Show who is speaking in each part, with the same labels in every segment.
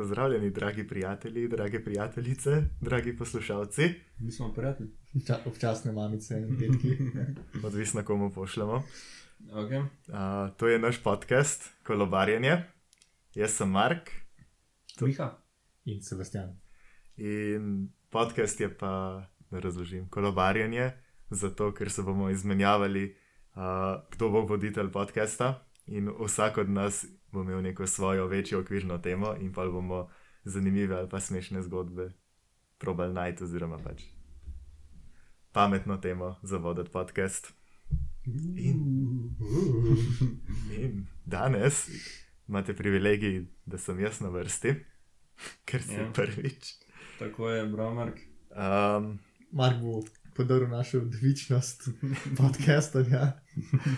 Speaker 1: Pozdravljeni, dragi prijatelji, drage prijateljice, dragi poslušalci.
Speaker 2: Mi smo prijatelji.
Speaker 3: Obča, občasne mamice in detki.
Speaker 1: Odvisno, komu pošljemo.
Speaker 2: Okay.
Speaker 1: Uh, to je naš podcast, Kolobarjenje. Jaz sem Mark
Speaker 2: Miha.
Speaker 3: In Sebastian.
Speaker 1: in podcast je pa, da razložim, Kolobarjenje, zato ker se bomo izmenjavali, uh, kdo bo voditelj podcasta. In vsak od nas bo imel neko svojo večjo okvirno temo, in pa bomo zanimive ali pa smešne zgodbe probali najti, oziroma pač pametno temo za voditi podcast. In, in danes imate privilegij, da sem jaz na vrsti, ker sem
Speaker 2: Ja.
Speaker 1: prvič.
Speaker 2: Tako je, bro, Mark.
Speaker 1: Um,
Speaker 3: Mark bo podaril našo odličnost podcastanja.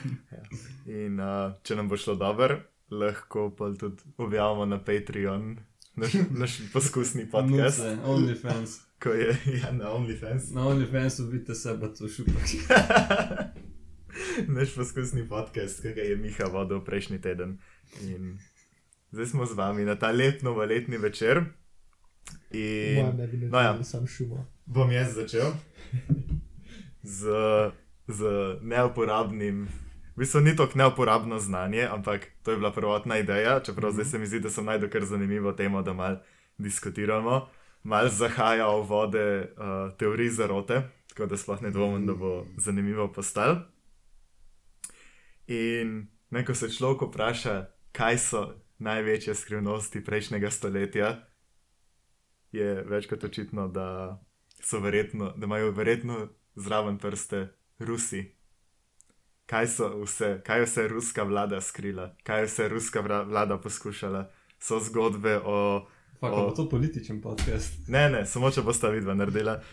Speaker 1: in uh, če nam bo šlo dobro, lahko pa tudi objavimo na Patreon naš, naš poskusni podcast,
Speaker 2: Nuce, OnlyFans.
Speaker 1: ko je ja, na OnlyFans.
Speaker 2: Na OnlyFansu vidite sebe, to šupak.
Speaker 1: Naš poskusni podcast, ki ga je Miha vodil prejšnji teden. In zdaj smo z vami na ta lep novoletni večer. In
Speaker 3: Moja ne bi ne
Speaker 1: no ja.
Speaker 3: sam šumo.
Speaker 1: bom jaz začel z, z neuporabnim. V bistvu ni to neuporabno znanje, ampak to je bila prvotna ideja, čeprav zdaj se mi zdi, da sem najdel kar zanimivo temo, da mal diskutiramo. Mal zahaja v vode uh, teorij zarote, tako da sploh ne dvomim, da bo zanimivo postal. In neko se človek vpraša, kaj so največje skrivnosti prejšnjega stoletja, je več kot očitno, da, verjetno, da imajo verjetno zraven prste Rusi. Kaj, so vse, kaj je vse ruska vlada skrila, kaj je vse ruska vlada poskušala, so zgodbe o.
Speaker 2: Pa
Speaker 1: O.
Speaker 2: bo to političen podcast?
Speaker 1: Ne, ne, samo če bosta vidva naredila.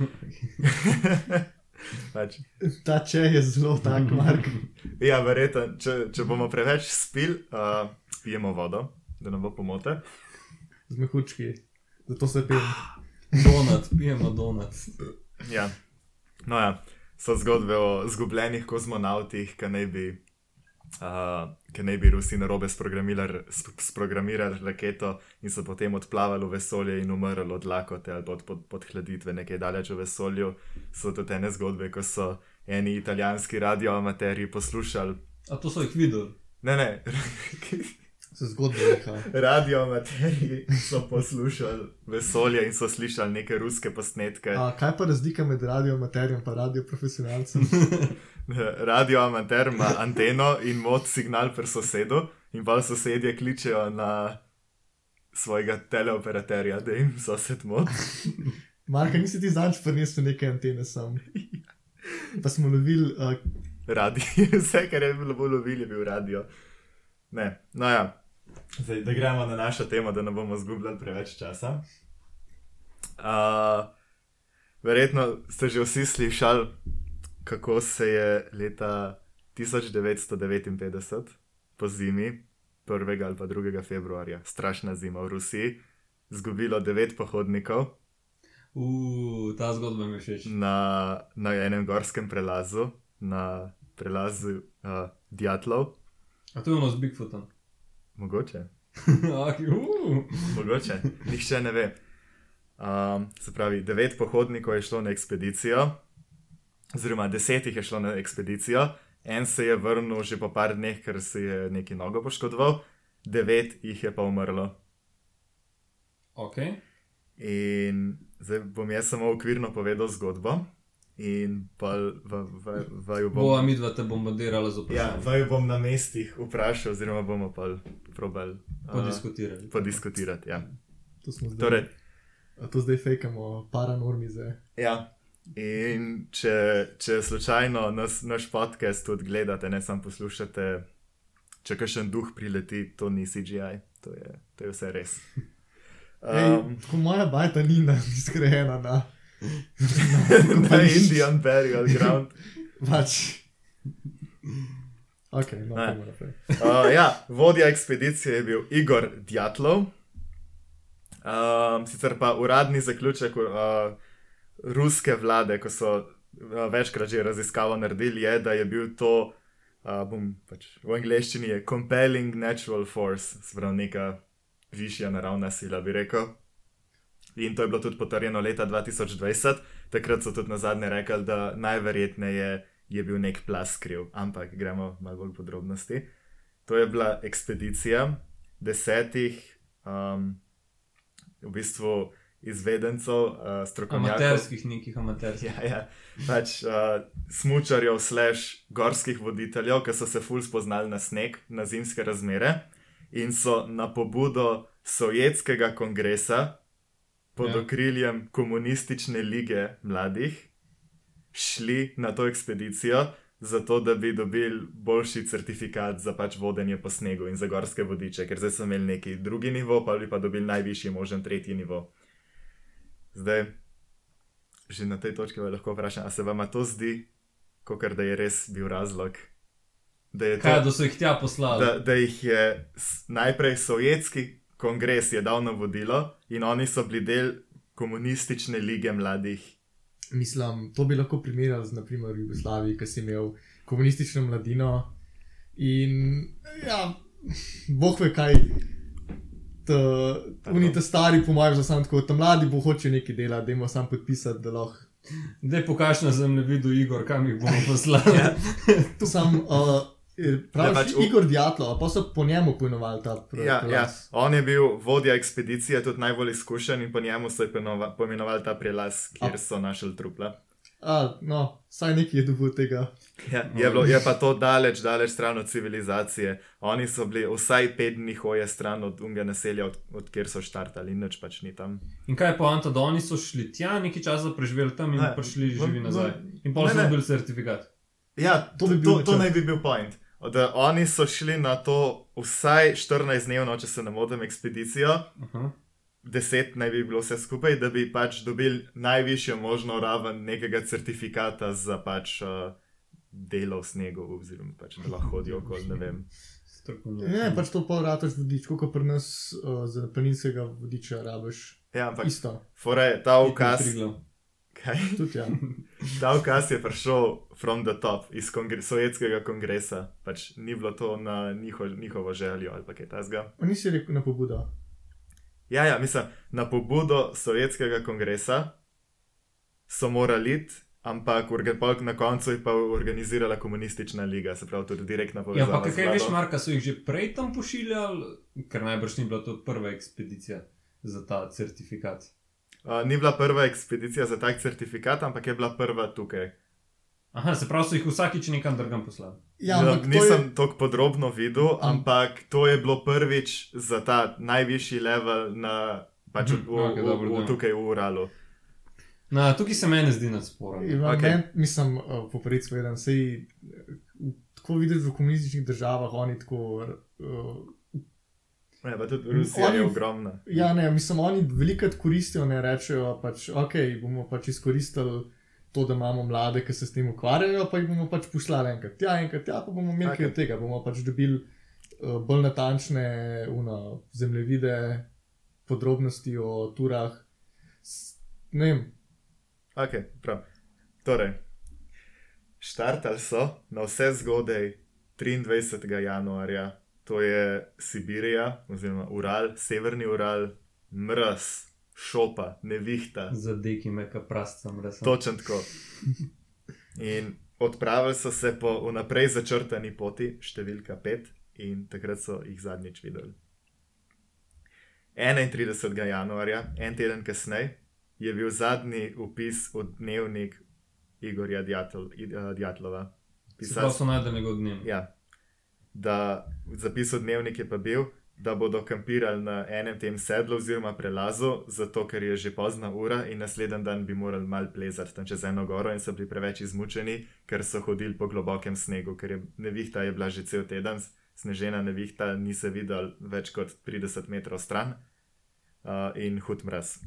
Speaker 1: pač,
Speaker 3: Ta če je zelo tak, Mark.
Speaker 1: ja, verjetno, če, če bomo preveč spil, uh, pijemo vodo, da ne bo pomote.
Speaker 3: Z mehučki. Zato se pijem.
Speaker 2: Donat, pijemo donat.
Speaker 1: Ja. No, ja, so zgodbe o zgubljenih kozmonautih, ki naj bi, uh, ki naj bi Rusi na robe sprogramirali raketo in so potem odplavali v vesolje in umrli od lakote ali od pod, podhladitve nekaj daleč v vesolju. So tudi ene zgodbe, ko so eni italijanski radioamaterji poslušali.
Speaker 2: A to so jih videli.
Speaker 1: Ne, ne,
Speaker 3: Se zgodbe reha.
Speaker 1: radioamaterji so poslušali vesolje in so slišali neke ruske posnetke.
Speaker 3: A kaj pa razlika med radioamaterjem in radioprofesionalcem?
Speaker 1: radioamater ima anteno in mod signal pri sosedu, in pa sosedje kličejo na svojega teleoperaterja, da jim sosed mod.
Speaker 3: Marka, nisi ti zanč prinesel neke antene sam. Pa smo lovili, uh,
Speaker 1: Radio, vse, kar je bilo bolj lovil, je bil radio. Ne, no ja, zdaj da gremo na našo temo, da ne bomo zgubljali preveč časa. Uh, verjetno ste že vsi slišali, kako se je leta 1959 po zimi, 1. ali pa 2. februarja, strašna zima v Rusiji, zgubilo devet pohodnikov
Speaker 2: Uuu, ta zgodba mi je všeč.
Speaker 1: na, na enem gorskem prelazu, na prelazu uh, Djatlov.
Speaker 2: A to je ono z Bigfootom.
Speaker 1: Mogoče, mogoče, nihče ne ve. Um, se pravi, devet pohodnikov je šlo na ekspedicijo, oziroma deset jih je šlo na ekspedicijo, en se je vrnil že po par dneh, ker si je neki nogo poškodoval, devet jih je pa umrlo.
Speaker 2: Ok.
Speaker 1: In zdaj bom jaz samo okvirno povedal zgodbo. In pa vaju bom.
Speaker 2: Bova midva te bombardirala z
Speaker 1: Ja,
Speaker 2: vprašanjem.
Speaker 1: vaju bom na mestih vprašal, oziroma bomo pa probali uh,
Speaker 2: Podiskutirali.
Speaker 1: podiskutirati. Ja.
Speaker 3: to smo zdaj.
Speaker 1: Torej,
Speaker 3: A to zdaj fejkamo, paranormize.
Speaker 1: ja. In če, če slučajno nas, naš podcast tudi gledate, ne samo poslušate, če kakšen duh prileti, to ni CGI, to je, to je vse res.
Speaker 3: Ej,
Speaker 1: Um,
Speaker 3: ko moja bajta ni na- zgrajena na.
Speaker 1: na Indian Burial Ground.
Speaker 3: Pač. Ok, no,
Speaker 1: Ne.
Speaker 3: gremo naprej.
Speaker 1: Uh, ja, vodja ekspedicije je bil Igor Djatlov. Um, sicer pa uradni zaključek uh, ruske vlade, ko so uh, večkrat že raziskavo naredili, je, da je bil to, uh, bom pač v angleščini je compelling natural force, sprav neka višja naravna sila, bi rekel. In to je bilo tudi potrjeno leta 2020, takrat so tudi na zadnje rekli, da najverjetneje je bil nek plas kriv, ampak gremo malo bolj v podrobnosti. To je bila ekspedicija desetih, um, v bistvu izvedencev, uh, strokovnjakov.
Speaker 2: Amaterskih, nekih amaterskih.
Speaker 1: Ja, ja. Pač uh, smočarjev, slash gorskih voditeljev, ki so se ful spoznali na sneg, na zimske razmere in so na pobudo Sovjetskega kongresa pod
Speaker 2: Ja.
Speaker 1: okriljem komunistične lige mladih šli na to ekspedicijo, zato da bi dobili boljši certifikat za pač vodenje po snegu in za gorske vodiče, ker zdaj so imeli neki drugi nivo, pa bi pa dobili najvišji možen tretji nivo. Zdaj, že na tej točki vas lahko vprašam, ali se vam to zdi, kot da je res bil razlog, da to,
Speaker 2: Kaj, da so jih tja poslali?
Speaker 1: da, da jih je najprej sovjetski kongres je dal navodilo in oni so bili del komunistične lige mladih.
Speaker 3: Mislim, to bi lahko primerjali z naprimer Jugoslavijo, ki si imel komunistično mladino. In ja, boh ve kaj. Oni ta stari, po mojem, samo tako, ta mladi bo hoče nekaj delati, da jim sam podpisati, da lahko.
Speaker 2: Dej pokaž na zemljevidu Igor, kam jih bomo poslali.
Speaker 1: Ja.
Speaker 3: To sam, uh, pravi,
Speaker 1: Ja, pač
Speaker 3: Igor Djatlo, pa so po njemu pojmenovali ta pro-
Speaker 1: Ja, ja.
Speaker 3: prelaz.
Speaker 1: On je bil vodja ekspedicije, tudi najbolj izkušen in po njemu so poimenova- poimenovali ta prelaz, kjer
Speaker 3: A.
Speaker 1: so našli trupla.
Speaker 3: A, no, saj nekaj je dobil tega.
Speaker 1: Ja, je, bilo, je pa to daleč, daleč stran od civilizacije. Oni so bili vsaj pet dni hoje stran od unga naselja, od, od kjer so štartali, in nič pač ni tam.
Speaker 2: In kaj je poanta, da oni so šli tja, nekaj časa preživeli tam in
Speaker 1: Ne,
Speaker 2: prišli živi nazaj. In pa so dobili certifikat.
Speaker 1: Ja,
Speaker 3: To bi bil
Speaker 1: to, to naj bi bil point. Da oni so šli na to vsaj 14-dnevno, če se ne motim, ekspedicijo,
Speaker 2: Aha.
Speaker 1: deset naj bi bilo vse skupaj, da bi pač dobili najvišjo možno raven nekega certifikata za pač uh, delo v snegu, oziroma pač, da lahko hodijo okoli, ne vem.
Speaker 3: Ne, pač to pa rataš vodič, kot pri nas uh, za planinskega vodiča rabiš.
Speaker 1: Ja, ampak
Speaker 3: Isto,
Speaker 1: fore, ta ukaz. Kaj?
Speaker 3: tudi ja.
Speaker 1: Ta ukaz je prišel from the top, iz kongre sovjetskega kongresa, pač ni bilo to na njiho, njihovo željo ali pa kaj tasga.
Speaker 3: On nisi rekel na pobudo.
Speaker 1: Ja, ja, mislim, na pobudo sovjetskega kongresa so morali iti, ampak na koncu je pa organizirala komunistična liga, se pravi tudi direktna
Speaker 2: Ja,
Speaker 1: povezava.
Speaker 2: pa
Speaker 1: z
Speaker 2: kaj veš, Marka, so jih že prej tam pošiljali, ker najbrž ni bila to prva ekspedicija za ta certifikat.
Speaker 1: Uh, ni bila prva ekspedicija za tak certifikat, ampak je bila prva tukaj.
Speaker 2: Aha, se pravi, so jih vsakič nekam drugam poslali.
Speaker 3: Ja,
Speaker 1: Ja,
Speaker 3: ampak to
Speaker 1: nisem
Speaker 3: je,
Speaker 1: tako podrobno videl,
Speaker 3: Am-
Speaker 1: ampak to je bilo prvič za ta najvišji level na, pač v,
Speaker 2: Mhm,
Speaker 1: v,
Speaker 2: okej,
Speaker 1: v,
Speaker 2: dobro,
Speaker 1: v,
Speaker 2: da.
Speaker 1: tukaj v Uralu.
Speaker 2: No, tukaj se meni zdi nadsporno.
Speaker 3: ima
Speaker 1: Okej.
Speaker 3: men, mislim, uh, poprec povedan, sej, uh, tako videti v komunističnih državah, oni tako. Uh,
Speaker 1: Ja, pa tudi Rusija
Speaker 3: Oni-
Speaker 1: je ogromna.
Speaker 3: ja, ne, mislim, oni velikrat koristijo, ne rečejo, pač, ok, bomo pač izkoristili. To, da imamo mlade, ki se s tem ukvarjajo, pa jih bomo pač poslali enkrat tja, enkrat tja, pa bomo imeli
Speaker 1: Okej.
Speaker 3: kaj od tega. Bomo pač dobili uh, bolj natančne uno, zemljevide, podrobnosti o turah. S, ne vem,
Speaker 1: Ok, prav. Torej, štartali so na vse zgodaj 23. januarja, to je Sibirija, oziroma Ural, severni Ural, mraz, šopa, nevihta,
Speaker 2: Za deki me, ka prastam, res.
Speaker 1: točen tako. In odpravili so se po vnaprej začrtani poti, številka 5, in takrat so jih zadnjič videli. 31. januarja, en teden kasneje, je bil zadnji upis v dnevnik Igorja Djatlova.
Speaker 2: Se pravi, so najdel njegov dnevnik.
Speaker 1: ja, da zapis v dnevnik je pa bil, da bodo kampirali na enem tem sedlu oziroma prelazu, zato ker je že pozna ura in naslednji dan bi morali mal plezati tam čez eno goro in so bili preveč izmučeni, ker so hodili po globokem snegu, ker je nevihta je bila že cel teden, snežena nevihta, ni se videl več kot 30 metrov stran uh, in hud mraz.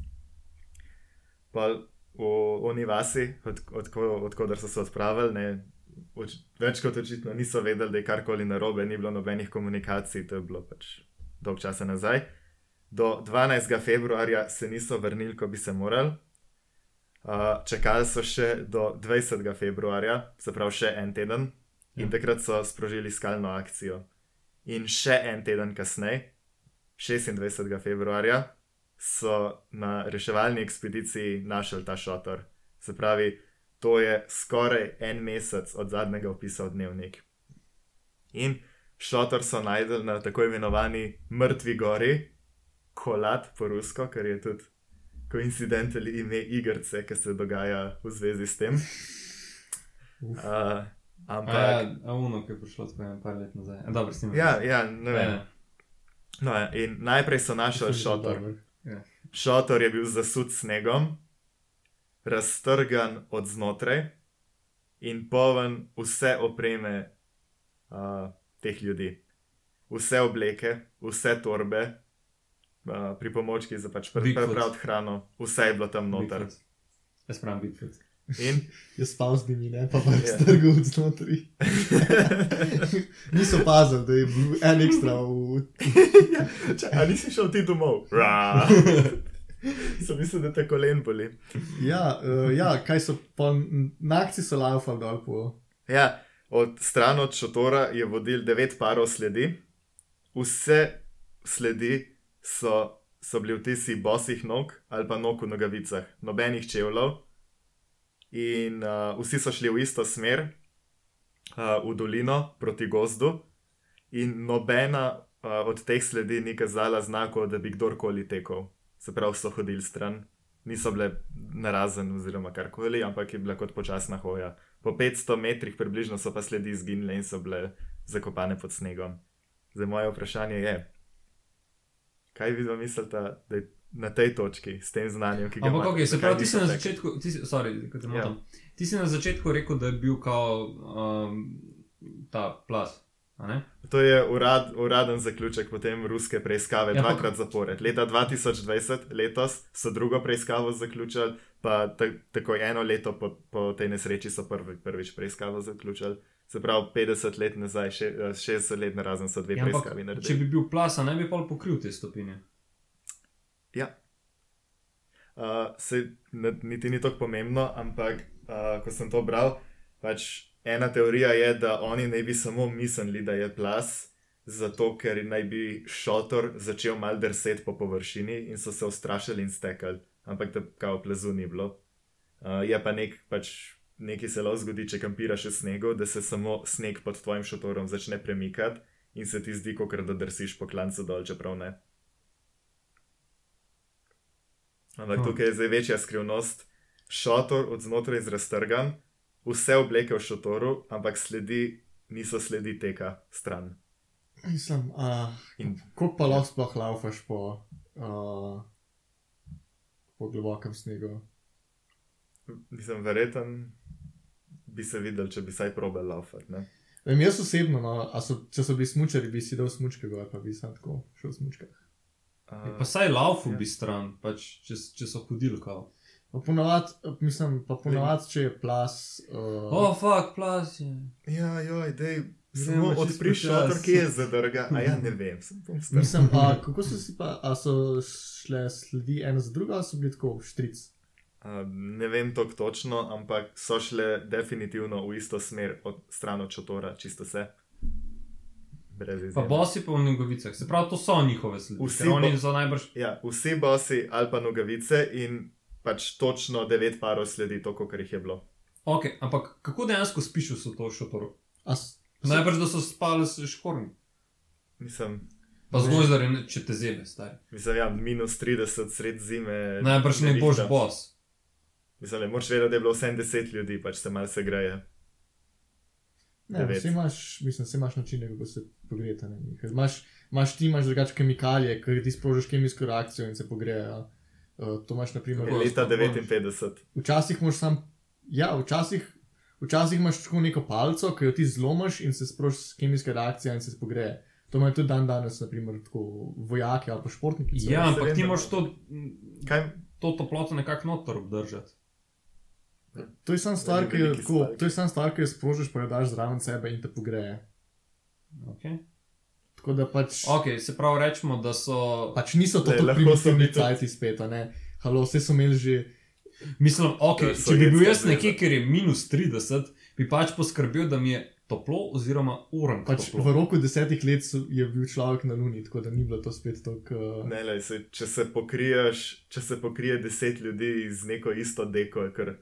Speaker 1: Pa v oni vasi, odkudar od, od, od so se odpravili, ne, oč, več kot očitno niso vedeli, da je karkoli narobe, ni bilo nobenih komunikacij, to je bilo pač dolg časa nazaj. Do 12. februarja se niso vrnili, ko bi se morali. Uh, čakali so še do 20. februarja, se pravi še en teden, in
Speaker 2: Ja.
Speaker 1: takrat so sprožili skalno akcijo. In še en teden kasneje, 26. februarja so na reševalni ekspediciji našli ta šotor. Se pravi, to je skoraj en mesec od zadnjega opisa v dnevnik. In šotor so najdel na tako imenovani Mrtvi gori, kolat po rusko, kar je tudi koincidentalno ime igrice, ki se dogaja v zvezi s tem.
Speaker 3: Uf.
Speaker 1: Uh, ampak.
Speaker 2: Ja, a uno, ki je prišlo tako en par let nazaj. A, Dobro, s tem.
Speaker 1: Ja, ja, ne vem.
Speaker 2: ne.
Speaker 1: No, ja, in najprej so našli šotor.
Speaker 3: Dobro.
Speaker 1: Šotor je bil zasut snegom, raztrgan od znotraj in poln vse opreme uh, teh ljudi. Vse obleke, vse torbe, uh, pripomočki za pač prepraviti hrano, vse je bilo tam noter.
Speaker 2: Bigfoot. Jaz pravim Bigfoot.
Speaker 1: In
Speaker 3: Je spal z njimi, ne pa pa
Speaker 1: Ja.
Speaker 3: strgal od znotraj. Niso pazili, da je bil en ekstra v.
Speaker 1: Če, a nisi šel ti domov? Ra. Sem mislil, da te kolen boli.
Speaker 3: Ja, uh, ja, kaj so po na akciji so laufali dol po.
Speaker 1: Ja, od stran od šotora je vodil devet parov sledi, vse sledi so, so bili vtisi bosih nog ali pa nog v nogavicah, nobenih čevljev. In uh, vsi so šli v isto smer, uh, v dolino proti gozdu, in nobena uh, od teh sledi ni kazala znakov, da bi kdorkoli tekel. Se pravi, so hodili stran, niso bile narazen oziroma karkoli, ampak je bila kot počasna hoja. Po 500 metrih približno so pa sledi izginile in so bile zakopane pod snegom. Zdaj moje vprašanje je, kaj vi dva mislite, da je na tej točki s tem znanjem, ki ga
Speaker 2: Ampak,
Speaker 1: imate?
Speaker 2: okay, se pravi, ti si na začetku, ti si, sorry,
Speaker 1: Ja.
Speaker 2: motim. Ti si na začetku rekel, da je bil kao um, ta plas.
Speaker 1: To je urad, uraden zaključek potem ruske preiskave,
Speaker 2: Ja,
Speaker 1: dvakrat zapored. Leta 2020, letos so drugo preiskavo zaključili, pa ta, takoj eno leto po, po tej nesreči so prvi, prvič preiskavo zaključili. Se pravi, 50 let nazaj, še, eh, 60 let narazen so dve
Speaker 2: Ja,
Speaker 1: preiskavi
Speaker 2: če
Speaker 1: naredili.
Speaker 2: bi bil plas, a ne bi pa pokril te stopinje.
Speaker 1: Ja. Uh, se ne, niti ni tako pomembno, ampak uh, ko sem to bral, pač ena teorija je, da oni naj bi samo mislili, da je plas, zato ker naj bi šotor začel mal drseti po površini in so se ustrašili in stekali, ampak da kao plazu ni bilo. Uh, je pa nek, pač nekaj se lahko zgodi, če kampiraš v snegu, da se samo sneg pod tvojim šotorom začne premikati in se ti zdi, kot da drsiš po klancu dol, čeprav ne. Ampak
Speaker 2: Hm.
Speaker 1: tukaj je zdaj večja skrivnost. Šotor od znotraj raztrgan, vse obleke v šotoru, ampak sledi niso sledi teka stran.
Speaker 3: Mislim, uh,
Speaker 1: In-
Speaker 3: kako pa lahko sploh laufaš po, uh, po globokem snegu?
Speaker 1: Mislim, verjeten bi se videl, če bi saj probal laufati. ne.
Speaker 3: Vem, jaz osebno, no, a so, če so bili smučari, bi si dal smučke gor, pa bi sam tako šel smučkah.
Speaker 1: Uh,
Speaker 2: Pa saj laufu
Speaker 1: ja.
Speaker 2: bi stran, pač, če, če so hodili kao.
Speaker 3: Ponavadi, mislim, pa ponavadi, če je plas. Uh,
Speaker 2: oh, fuck, plas je.
Speaker 1: ja, joj, dej, samo
Speaker 2: čisto
Speaker 1: odpri
Speaker 2: počasi.
Speaker 1: šotor, ki je zadrga. A ja, ne vem, sem bom star.
Speaker 3: Mislim, a, kako so si pa, a so šle sledi ena za drugo, ali so bili tako štric?
Speaker 1: Uh, ne vem to točno, ampak so šle definitivno v isto smer, od stran od šotora, čisto vse. Brez
Speaker 2: Pa bosi pa v nogavicah. Se pravi, to so njihove sledi.
Speaker 1: Vsi bo-
Speaker 2: so najbrž.
Speaker 1: Ja, vsi bosi ali pa nogavice in pač točno devet parov sledi, to, kar jih je bilo.
Speaker 2: Ok, ampak kako dejansko spiš v to šotoru?
Speaker 3: A s-
Speaker 2: Najbrž, da so spali s škornji.
Speaker 1: Mislim,
Speaker 2: Pa
Speaker 3: Ne.
Speaker 2: zgozdarje, če te zebe, stari.
Speaker 1: mislim ja, minus 30 sred zime.
Speaker 2: Najbrž ne boš
Speaker 1: nevihta.
Speaker 2: bos.
Speaker 1: Mislim, ne moš vedeti, da je bilo 70 ljudi, pač se malce greje.
Speaker 3: Ne, vse imaš, mislim, vse imaš načine, kako se pogreta. ne, ker Imaš, imaš ti imaš drugače kemikalije, ker ti sprožiš kemijsko reakcijo in se pogrejejo. Uh, to imaš, na primer?
Speaker 1: Leta
Speaker 2: sploh
Speaker 1: 59.
Speaker 3: včasih moš sam, ja, včasih, včasih imaš tako neko palco, ki jo ti zlomiš in se sproži kemijska reakcija in se spogreje. To imajo tudi dan danes, naprimer, tako vojaki ali pa športniki.
Speaker 2: Ja, ampak ti moraš to,
Speaker 1: Kaj?
Speaker 2: to toploto nekako noter obdržati.
Speaker 3: To je samo stvar, ki jo,
Speaker 1: Veliki
Speaker 3: tako,
Speaker 1: stavek.
Speaker 3: to je samo stvar, ki jo sprožiš, pa jo daš zraven sebe in te pogreje.
Speaker 2: Okay.
Speaker 3: Tako da pač,
Speaker 2: ok, se pravi, rečemo, da so.
Speaker 3: pač niso to tako primitivni cajti spet, ne. Halo, vse so imeli že.
Speaker 2: Mislim,
Speaker 1: je
Speaker 2: če bi bil jaz nekje, ker je minus 30, bi pač poskrbel, da mi je toplo, oziroma orang
Speaker 3: Pač
Speaker 2: toplo.
Speaker 3: v roku desetih let so, je bil človek na Luni, tako da ni bilo to spet tako. Uh,
Speaker 1: Ne, lej, se, če, se pokriješ, če se pokrije deset ljudi z neko isto deko, kar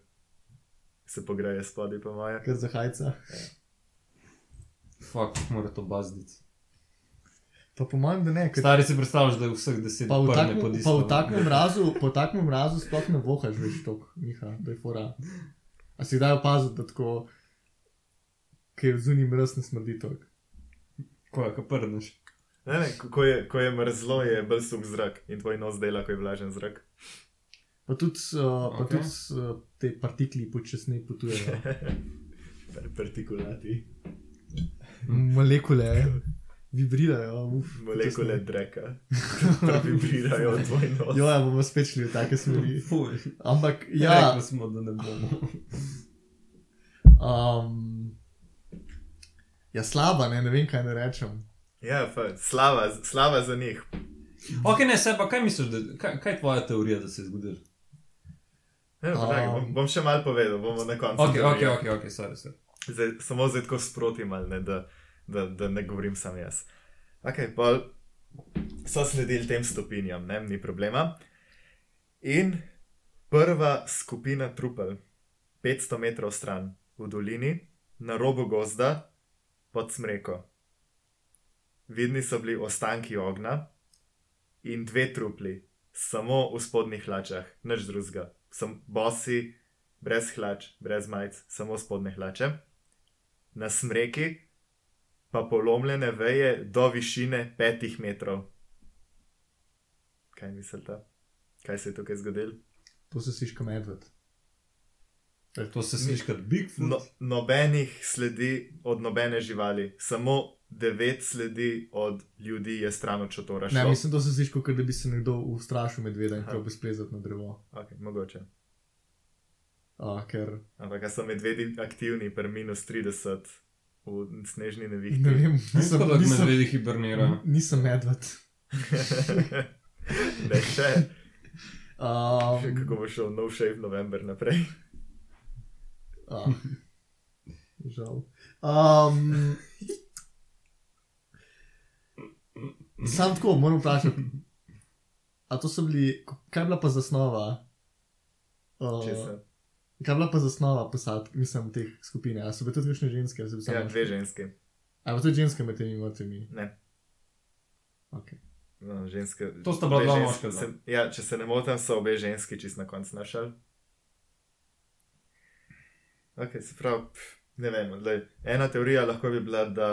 Speaker 1: se pogreje spodaj, po moje.
Speaker 3: Kar za hajca.
Speaker 2: Fak, mora to bazditi.
Speaker 3: Pa po mojem, da ne. ker-
Speaker 2: Stari si predstavljaš, da je vseh deset
Speaker 3: Pa v takem-
Speaker 2: pod
Speaker 3: pa
Speaker 2: isto.
Speaker 3: v takem mrazu, po takem mrazu sploh ne vohaš več tok, Miha, da je fora. A si kdaj opazil, da tako, ki je zunaj mraz, ne smrdi tok.
Speaker 2: Ko je, ko prneš.
Speaker 1: Ne, ne, ko- je, ko je mrzlo, je bolj suh zrak in tvoj nos dela, ko je vlažen zrak.
Speaker 3: Pa tudi, uh, pa
Speaker 2: Okej.
Speaker 3: tudi uh, te partikli počasneje potujejo.
Speaker 1: Partikulati,
Speaker 3: Molekule vibrirajo. Uf,
Speaker 1: molekule dreka, ki vibrirajo v tvoj nos.
Speaker 3: Jo, ja, bomo spet šli v take smeri. Ampak,
Speaker 2: Ja, rekli smo, da ne bomo.
Speaker 3: um, ja, slaba, ne, ne vem, kaj ne rečem.
Speaker 1: Ja, fa, slava, slava za njih.
Speaker 2: Ok, ne, se pa kaj misliš, da, kaj, kaj je tvoja teorija, da se je zgodilo?
Speaker 1: Ne, um, bom, bom še malo povedal, bomo na koncu.
Speaker 2: Ok, ok,
Speaker 1: teorije.
Speaker 2: ok, ok, sorry, sorry.
Speaker 1: Zdaj, samo zdaj tako sproti, mal, ne, da, da, da ne govorim sam jaz. Ok, pa so sledili tem stopinjam, ne, ni problema. In prva skupina trupel, 500 metrov stran v dolini, na robu gozda, pod smreko. Vidni so bili ostanki ognja in dve trupli, samo v spodnjih hlačah, nič drugega, sem bosi, brez hlač, brez majic, samo spodnje hlače na smreki pa polomljene veje do višine petih metrov. Kaj mislite? Kaj se je tukaj zgodilo?
Speaker 3: To se sliši kot medved.
Speaker 2: To se sliši kot Bigfoot.
Speaker 1: No, nobenih sledi od nobene živali, samo devet sledi od ljudi je stran od šotora.
Speaker 3: Ne, mislim, to se sliši kot da bi se nekdo ustrašil medveda in
Speaker 1: Aha.
Speaker 3: probil splezati na drevo.
Speaker 1: Okay, mogoče.
Speaker 3: Uh, ker
Speaker 1: Ampak a so medvedi aktivni pri minus 30 v snežni nevihti.
Speaker 3: ne vem,
Speaker 2: Nisem kot da
Speaker 3: nisem,
Speaker 2: medvedi hibernirajo.
Speaker 3: nisem medved.
Speaker 1: ne še.
Speaker 3: Um,
Speaker 1: Kako bo šel nov shave november naprej?
Speaker 3: Ah, žal. Um, sam tako, moram vprašati. A to so bili, kaj je bila pa zasnova? Uh,
Speaker 1: Česa?
Speaker 3: Kaj bila pa zasnova posadk, mislim, teh skupin? A so bile tudi kakšne ženske? ali so bile
Speaker 1: Ja, dve ženske.
Speaker 3: Tudi ženske med temi mrtvimi?
Speaker 1: Ne.
Speaker 3: Okay.
Speaker 1: No, ženske.
Speaker 2: To sta bila dva
Speaker 1: ženske-
Speaker 2: moška,
Speaker 1: se- Ja, če se ne motim, so obe ženski čist na koncu našel. Ok, se pravi, pf, ne vem. Lej, ena teorija lahko bi bila, da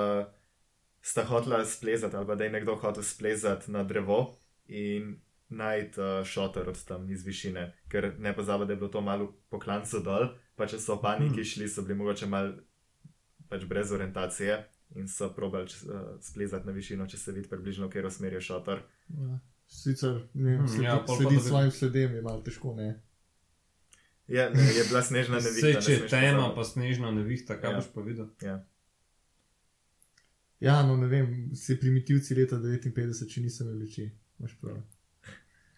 Speaker 1: sta hotela splezati ali pa da je nekdo hotel splezati na drevo in najti uh, šotor od tam iz višine, ker ne pozabi, da je bilo to malo po klancu dol, pa če so paniki šli, so bili mogoče malo pač brez orientacije in so probali uh, splezati na višino, če se vidi približno, v katero smer je šotor.
Speaker 3: Ja. Sicer ne,
Speaker 2: Hmm,
Speaker 3: sledi,
Speaker 2: ja,
Speaker 3: ja,
Speaker 2: pol pa da bi-
Speaker 3: svojim sledem je malo težko, ne.
Speaker 1: Ja, ne, je bila snežna nevihta.
Speaker 2: Sej,
Speaker 1: ne
Speaker 2: če je tema, pa snežna nevihta, kaj
Speaker 1: Ja.
Speaker 2: boš pa videl?
Speaker 1: Ja.
Speaker 3: Ja, no ne vem, si primitivci leta 59, če nisem veliči. Imaš prav.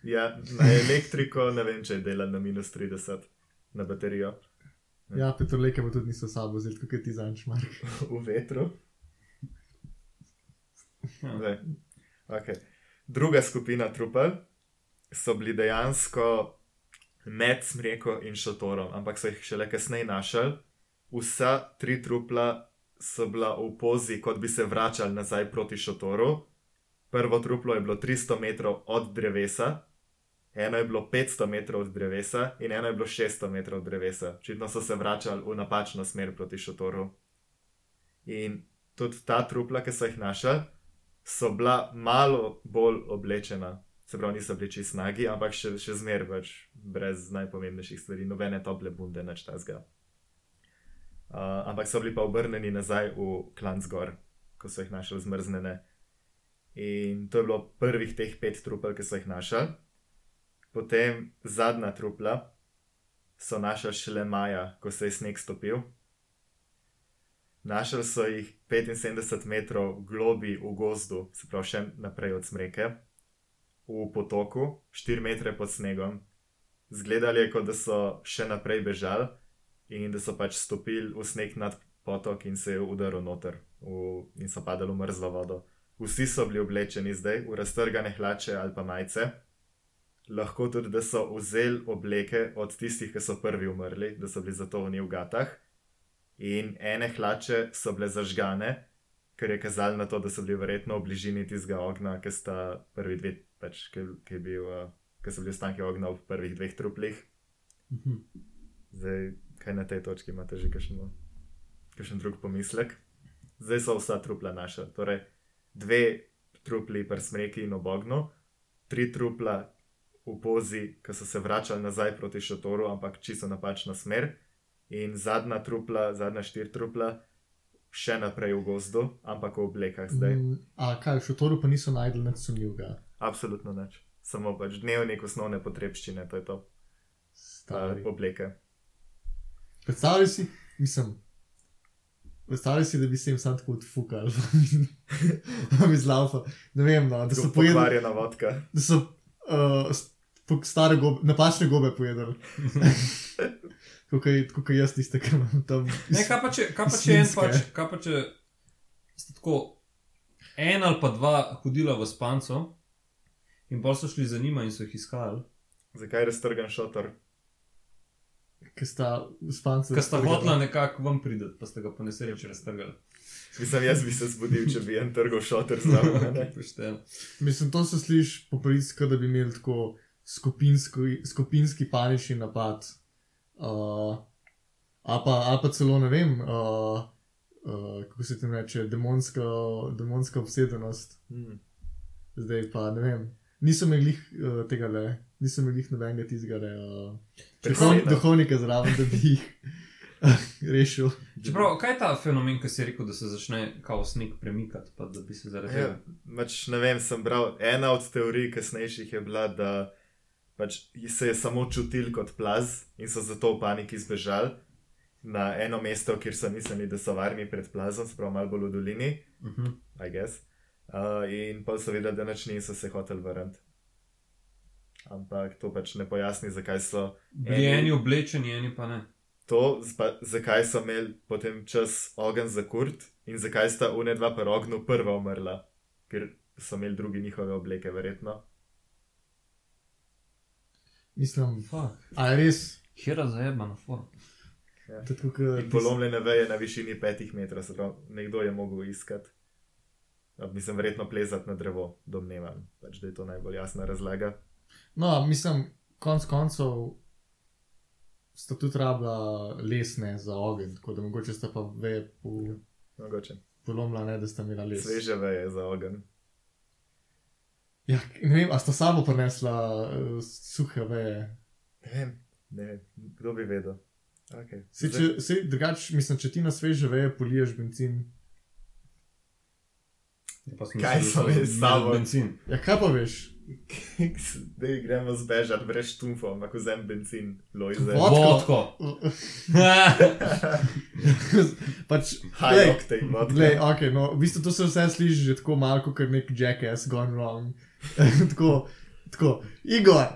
Speaker 1: Ja, na elektriko ne vem, če je dela na minus 30 na baterijo.
Speaker 3: Ja, petrolejke pa tudi niso sabo, zdaj kot je ti zanč, Mark.
Speaker 1: v vetru.
Speaker 2: Ja.
Speaker 1: Zdaj, Okay. Druga skupina trupel so bili dejansko med smreko in šotorom, ampak so jih šele kasneje našli. Vsa tri trupla so bila v pozi, kot bi se vračali nazaj proti šotoru. Prvo truplo je bilo 300 metrov od drevesa, eno je bilo 500 metrov od drevesa in eno je bilo 600 metrov od drevesa. Očitno so se vračali v napačno smer proti šotoru. In tudi ta trupla, ki so jih našli, so bila malo bolj oblečena. Se pravi, niso bili čisto nagi, ampak še, še zmeraj pač brez najpomembnejših stvari, nobene tople bunde, nič tazga. Uh, ampak so bili pa obrnjeni nazaj v Klansgor, ko so jih našli zmrznjene. In to je bilo prvih teh pet trupel, ki so jih našli. Potem zadnja trupla so našli šele maja, ko se je sneg stopil. Našli so jih 75 metrov globi v gozdu, se pravi še naprej od smreke, v potoku, 4 metre pod snegom. Zgledali je, kot da so še naprej bežali in da so pač stopili v sneg nad potok in se je udaril noter v, in so padali v mrzlo vodo. Vsi so bili oblečeni zdaj v raztrgane hlače ali pa majice. Lahko tudi, da so vzeli obleke od tistih, ki so prvi umrli, da so bili zato v gatah. In ene hlače so bile zažgane, kar je kazalo na to, da so bili verjetno v bližini tistega ognja, ki sta prvi dve, pač, ki, ki, bil, uh, ki so bili ostanki ognja v prvih dveh truplih.
Speaker 3: Mhm.
Speaker 1: Zdaj, kaj na tej točki imate že kakšen, kakšen drug pomislek? Zdaj so vsa trupla naša. Torej, dve trupli pri smreki in obognu, tri trupla v pozi, ki so se vračali nazaj proti šotoru, ampak čisto napačna smer, in zadnja trupla, zadnja štiri trupla, še naprej v gozdu, ampak v oblekah zdaj. Mm.
Speaker 3: A kaj, v šotoru pa niso najdel nič sumljivega.
Speaker 1: Absolutno nič. Samo pač dnevnik osnovne potrebščine, to je to,
Speaker 3: Stari.
Speaker 1: uh, obleke.
Speaker 3: Predstavljaj si, mislim. Predstavljaj si, da bi se jim sam tako odfukal, da bi zlaufa. Ne vem, no, da so pojedli, da so uh, stare gobe, napačne gobe pojedli. Kot jaz tiste, ki imam tam.
Speaker 2: Ne, kaj pa če, kaj pa če en pač, kaj pa če sta tako en ali pa dva hodila v spanco in pa so šli za njima in so jih iskali.
Speaker 1: Zakaj je raztrgan šotor?
Speaker 3: Ki sta spanci.
Speaker 2: Ker sta hotla nekako vam prideti, pa ste ga po nesreči raztrgali.
Speaker 1: Mislim, jaz bi se zbudil, če bi en trgov šotor zraven.
Speaker 3: Mislim, to se sliši po pravici, da bi imeli tako skupinski, skupinski panični napad. Uh, ali, pa, ali pa celo ne vem, uh, uh, kako se temu reče, demonska, demonska obsedenost.
Speaker 1: Hmm.
Speaker 3: Zdaj pa ne vem. Nisem glih, uh, tega le, nisem glih nobenega tistega uh,
Speaker 1: Predseda.
Speaker 3: duhovnika zraven, da bi jih rešil.
Speaker 2: Čeprav, kaj je ta fenomen, ki si rekel, da se začne kao sneg premikati, pa da bi se zaradi
Speaker 1: Ja,
Speaker 2: tega.
Speaker 1: pač, ne vem, sem bral. Ena od teorij kasnejših je bila, da pač, se je samo čutil kot plaz in so zato v paniki zbežali na eno mesto, kjer so mislili, da so varni pred plazom, sprav malo bolj v dolini,
Speaker 2: Uh -huh.
Speaker 1: I guess. Uh, in pa so vedeli, da nič niso se hoteli vrniti. Ampak to pač ne pojasni, zakaj so
Speaker 2: Bili
Speaker 1: Eni-
Speaker 2: eni oblečeni, eni pa ne.
Speaker 1: to, zpa, zakaj so imeli potem čas ogen za kurt in zakaj sta une dva pri ognju prva umrla, ker so imeli drugi njihove obleke, verjetno.
Speaker 3: Mislim,
Speaker 2: Fuck.
Speaker 3: a je res.
Speaker 2: Fuck.
Speaker 3: to je tako, kot-
Speaker 1: In polomljene veje na višini petih metrov, se pravi, nekdo je mogel iskati. A, Mislim, verjetno plezati na drevo, domnevam, pač, da je to najbolj jasna razlaga.
Speaker 3: No, mislim, konc koncev sta tudi rabila lesne za ogenj, tako da mogoče sta pa veje po-
Speaker 1: Mogoče.
Speaker 3: polomila, ne da sta imela les.
Speaker 1: Sveže veje za ogen.
Speaker 3: Ja, ne vem, a sta sabo prinesla uh, suhe veje.
Speaker 1: Ne vem, ne vem, kdo bi vedel. Okay.
Speaker 3: Se, če, se, drugač, mislim, če ti na sveže veje poliješ benzin.
Speaker 2: Pa smo
Speaker 1: Kaj so
Speaker 2: da
Speaker 1: imeli s sabo?
Speaker 2: Benzin.
Speaker 3: Ja, kaj pa veš?
Speaker 1: Da gremo zbežati brez štumfov, ampak vzem benzin, lojze.
Speaker 3: Vodko. Pač,
Speaker 1: High octane vodka.
Speaker 3: glej, okay, no, v bistvu to se vse sliši že tako malo, kot nek jackass gone wrong. tako, tako, Igor,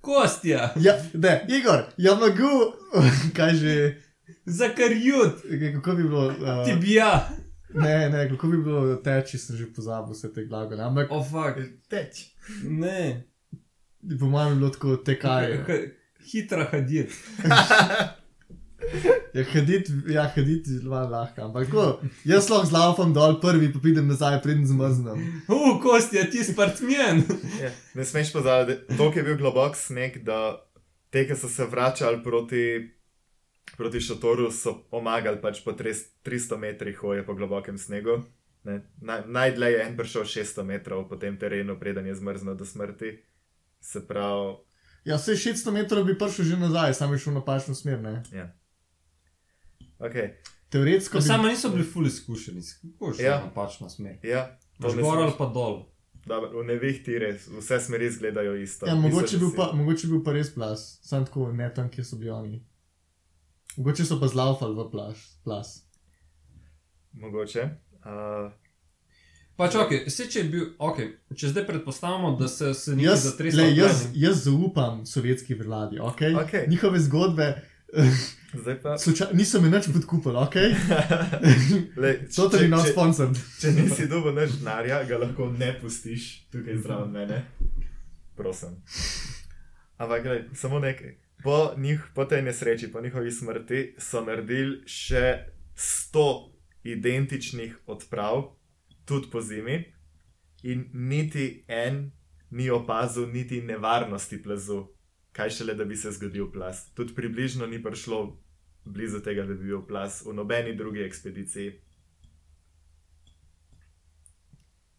Speaker 2: Kostja,
Speaker 3: ja, ne, Igor, ja mogu, kaj že,
Speaker 2: zakarjut,
Speaker 3: kako bi bilo. Uh,
Speaker 2: ti bija.
Speaker 3: Ne, ne, kako bi bilo teči, sem že pozabil vse te glagole. Ampak
Speaker 2: O, fuck.
Speaker 1: Teč.
Speaker 2: Ne.
Speaker 3: po mojem je bilo tako tekaj.
Speaker 2: Hitra hadit.
Speaker 3: Ja, haditi, ja, haditi je zelo lahko. Ampak tako, jaz lahko zlaufam dol prvi, pa pridem nazaj, pridem zmrznem.
Speaker 2: U, Kostja, ti spartmen.
Speaker 1: Ja, ne smeš pozabiti, to je bil globok sneg, da te, ki so se vračali proti, proti šotoru, so pomagali pač po tres- 300 metrih hoje po globokem snegu. Ne, naj- Najdlje je en prišel 600 metrov po tem terenu, preden je zmrznil do smrti. Se pravi,
Speaker 3: Ja, vse 600 metrov bi prišel že nazaj, sam je šel v napačno smer. Ne?
Speaker 1: ja. Okay.
Speaker 3: Teoretsko bi.
Speaker 2: Samo niso bili ful izkušeni, kako je
Speaker 1: Ja.
Speaker 2: napačna smer.
Speaker 1: Ja,
Speaker 2: gor ali
Speaker 1: smeš-
Speaker 2: pa dol.
Speaker 1: Dobro, v nevihti res, vse smeri izgledajo isto.
Speaker 3: Ja, mogoče, bil pa, mogoče bil pa res plas, sam tako ne tam, kjer so bili oni. Mogoče so pa zlaufali v plas. plas.
Speaker 1: Mogoče. Uh,
Speaker 2: Pač, ok, vse če bil, ok, če zdaj predpostavimo, da se, se ni
Speaker 3: le, jaz, jaz zaupam sovjetski vladi, okay?
Speaker 1: Okej.
Speaker 3: njihove zgodbe
Speaker 1: Zdaj pa.
Speaker 3: Slučaj, nisem me nič podkupil, ok?
Speaker 1: Lej, če-
Speaker 3: je not
Speaker 1: če-
Speaker 3: sponsored.
Speaker 1: Če nisi dobil več denarja, ga lahko ne pustiš tukaj zraven mene. Prosim. Ampak, gledaj, samo nekaj. Po, njih, po tej nesreči, po njihovi smrti, so naredili še 100 identičnih odprav, tudi po zimi, in niti en ni opazil niti nevarnosti plazu, kaj šele da bi se zgodil plaz. Tudi približno ni prišlo blizu tega, da bi bil plaz v nobeni drugi ekspediciji.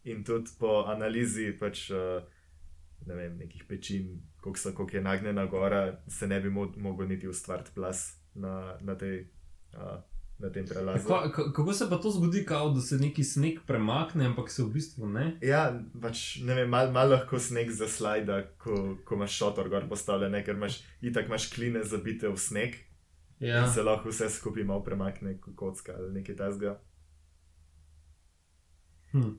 Speaker 1: In tudi po analizi pač, uh, ne vem, nekih pečin, koliko, so, koliko je nagnjena gora, se ne bi mo mogel niti ustvariti plas na, na, tej, uh, na tem prelazu.
Speaker 2: Ka, ka, kako se pa to zgodi, kao, da se neki sneg premakne, ampak se v bistvu ne?
Speaker 1: Ja, pač ne vem, malo mal lahko sneg zaslajda, ko, ko imaš šotor gor postavljen, ker imaš itak imaš kline zabite v sneg
Speaker 2: Ja.
Speaker 1: in se lahko vse skupaj malo premakne, kot kocka ali nekaj tasga.
Speaker 2: Hm.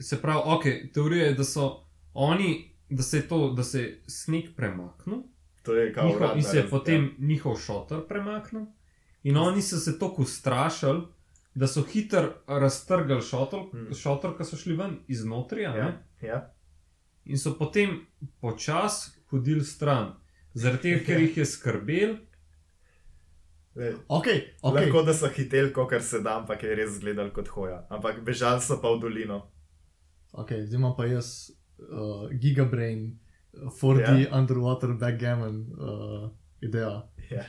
Speaker 2: Se pravi, ok, teorija je, da so oni, da se je to, da se je sneg premaknil
Speaker 1: To je kao uradna
Speaker 2: in se je potem njihov šotor premaknil, in oni so se tako ustrašili, da so hitro raztrgali šotor,
Speaker 1: Hmm.
Speaker 2: šotor ki so šli ven iznotri, a ne?
Speaker 1: Ja, ja.
Speaker 2: in so potem počasi hodili stran, zaradi tega, ker jih je skrbel.
Speaker 1: Lej,
Speaker 3: Ok, ok.
Speaker 1: Lahko da so hiteli, kot se da, ampak je res izgledal kot hoja. Ampak bežali so pa v dolino.
Speaker 3: Ok, zdaj imam pa jaz uh, Gigabrain, 4D
Speaker 1: Ja.
Speaker 3: underwater backgammon uh, idejo.
Speaker 1: Ja.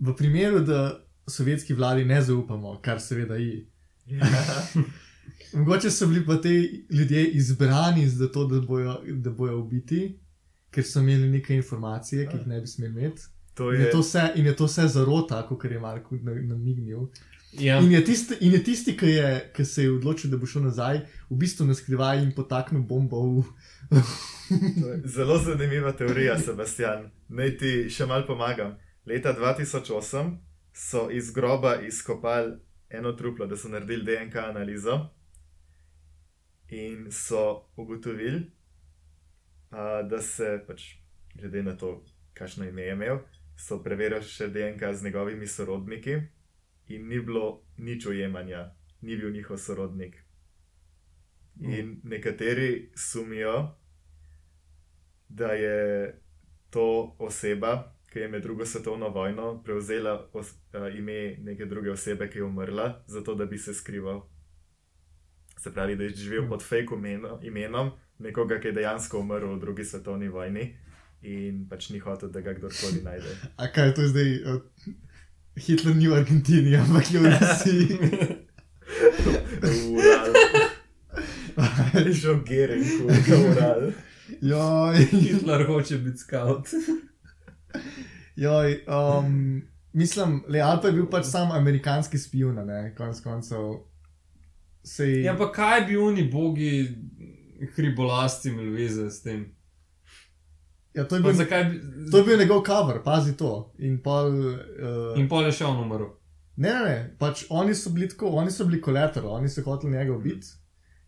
Speaker 3: V primeru, da sovjetski vladi ne zaupamo, kar seveda je,
Speaker 1: Ja.
Speaker 3: mogoče so bili pa ti ljudje izbrani za to, da bojo, da bojo ubiti, ker so imeli neke informacije, ki jih ne bi smeli imeti.
Speaker 1: To
Speaker 3: In je
Speaker 1: je
Speaker 3: to vse, in je to vse zarota, kot je Marko na- namignil.
Speaker 2: Ja.
Speaker 3: In je tisti, in je tisti ki, je, ki se je odločil, da bo šel nazaj, v bistvu na skrivaj in potaknil bombo v.
Speaker 1: Je Zelo zanimiva teorija, Sebastian. Naj ti še mal pomagam. Leta 2008 so iz groba izkopali eno truplo, da so naredili DNK analizo in so ugotovili, a, da se, pač, glede na to, kakšno ime je imel, so preverili še DNK z njegovimi sorodniki in ni bilo nič ujemanja, ni bil njihov sorodnik. In nekateri sumijo, da je to oseba, ki je med drugo svetovno vojno prevzela os, a, ime neke druge osebe, ki je umrla, zato da bi se skrival. Se pravi, da je živel pod fake imeno, imenom nekoga, ki je dejansko umrl v drugi svetovni vojni in pač ni hotel, da ga kdorkoli najde.
Speaker 3: A kaj je to zdaj? Uh, Hitler ni v Argentini, ampak je v Rusiji.
Speaker 1: Ural. Že Gering, ural.
Speaker 3: Joj,
Speaker 2: Hitler hoče biti scout.
Speaker 3: Joj, um, mislim, le ali pa je bil pač sam ameriški spion, ne, konec koncev. Sej,
Speaker 2: Ja, pa kaj bi oni bogi hribolasti imeli veze s tem?
Speaker 3: ja, to, je bil,
Speaker 2: zakaj bi...
Speaker 3: to je bil njegov cover, pazi to. In pol. Uh,
Speaker 2: In pol je še on umrl.
Speaker 3: Ne, ne, ne, pač oni so bili tako, oni so bili kolateral, oni so hoteli njega ubiti.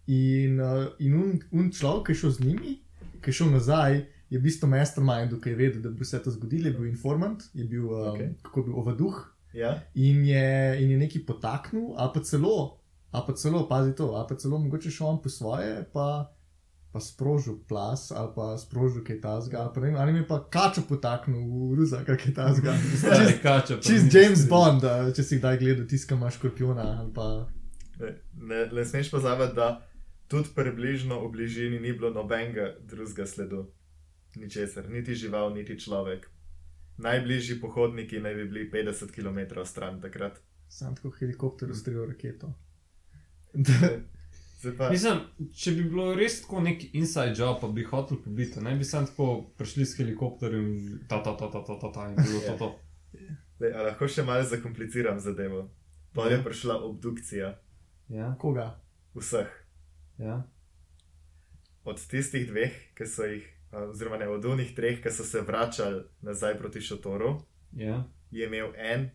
Speaker 3: In, uh, in un, un človek, ki je šel z njimi, ki je šel nazaj, je v bistvu mastermind, ki je vedel, da bi se to zgodilo, je bil informant, je bil, um, okay. kako bi ovaduh
Speaker 1: Ja,
Speaker 3: in je, in je nekaj potaknil, ali pa celo, ali pa celo, pazi to, ali pa celo mogoče šel on po svoje, pa, pa sprožil plas, ali pa sprožil kaj tasga, ali pa ne vem, ali mi pa kačo potaknil v ruza, kaj je tasga.
Speaker 2: Kača. pa
Speaker 3: Čist James. Bond, a, če si kdaj gledal tiska ima škorpiona. ali Pa...
Speaker 1: ne, ne, smeš pozabiti, da tudi približno v bližini ni bilo nobenega drugega sledu. Ničesar, niti žival, niti človek. Najbližji pohodniki naj bi bili 50 km stran takrat.
Speaker 3: Sam tako helikopter ustrelil raketo.
Speaker 1: Pa,
Speaker 2: Mislim, če bi bilo res tako nek inside job, pa bi hotel pobiti, ne bi sam tako prišli s helikopterjem in ta, ta, ta, ta, ta, ta, ta in bilo to. to.
Speaker 1: Dej, lahko še malo zakompliciram zadevo. Pa
Speaker 3: Ja.
Speaker 1: je prišla obdukcija
Speaker 2: Ja,
Speaker 3: Koga?
Speaker 1: vseh.
Speaker 2: ja.
Speaker 1: Od tistih dveh, ki so jih, oziroma ne od unih treh, ki so se vračali nazaj proti šotoru,
Speaker 2: ja.
Speaker 1: je imel en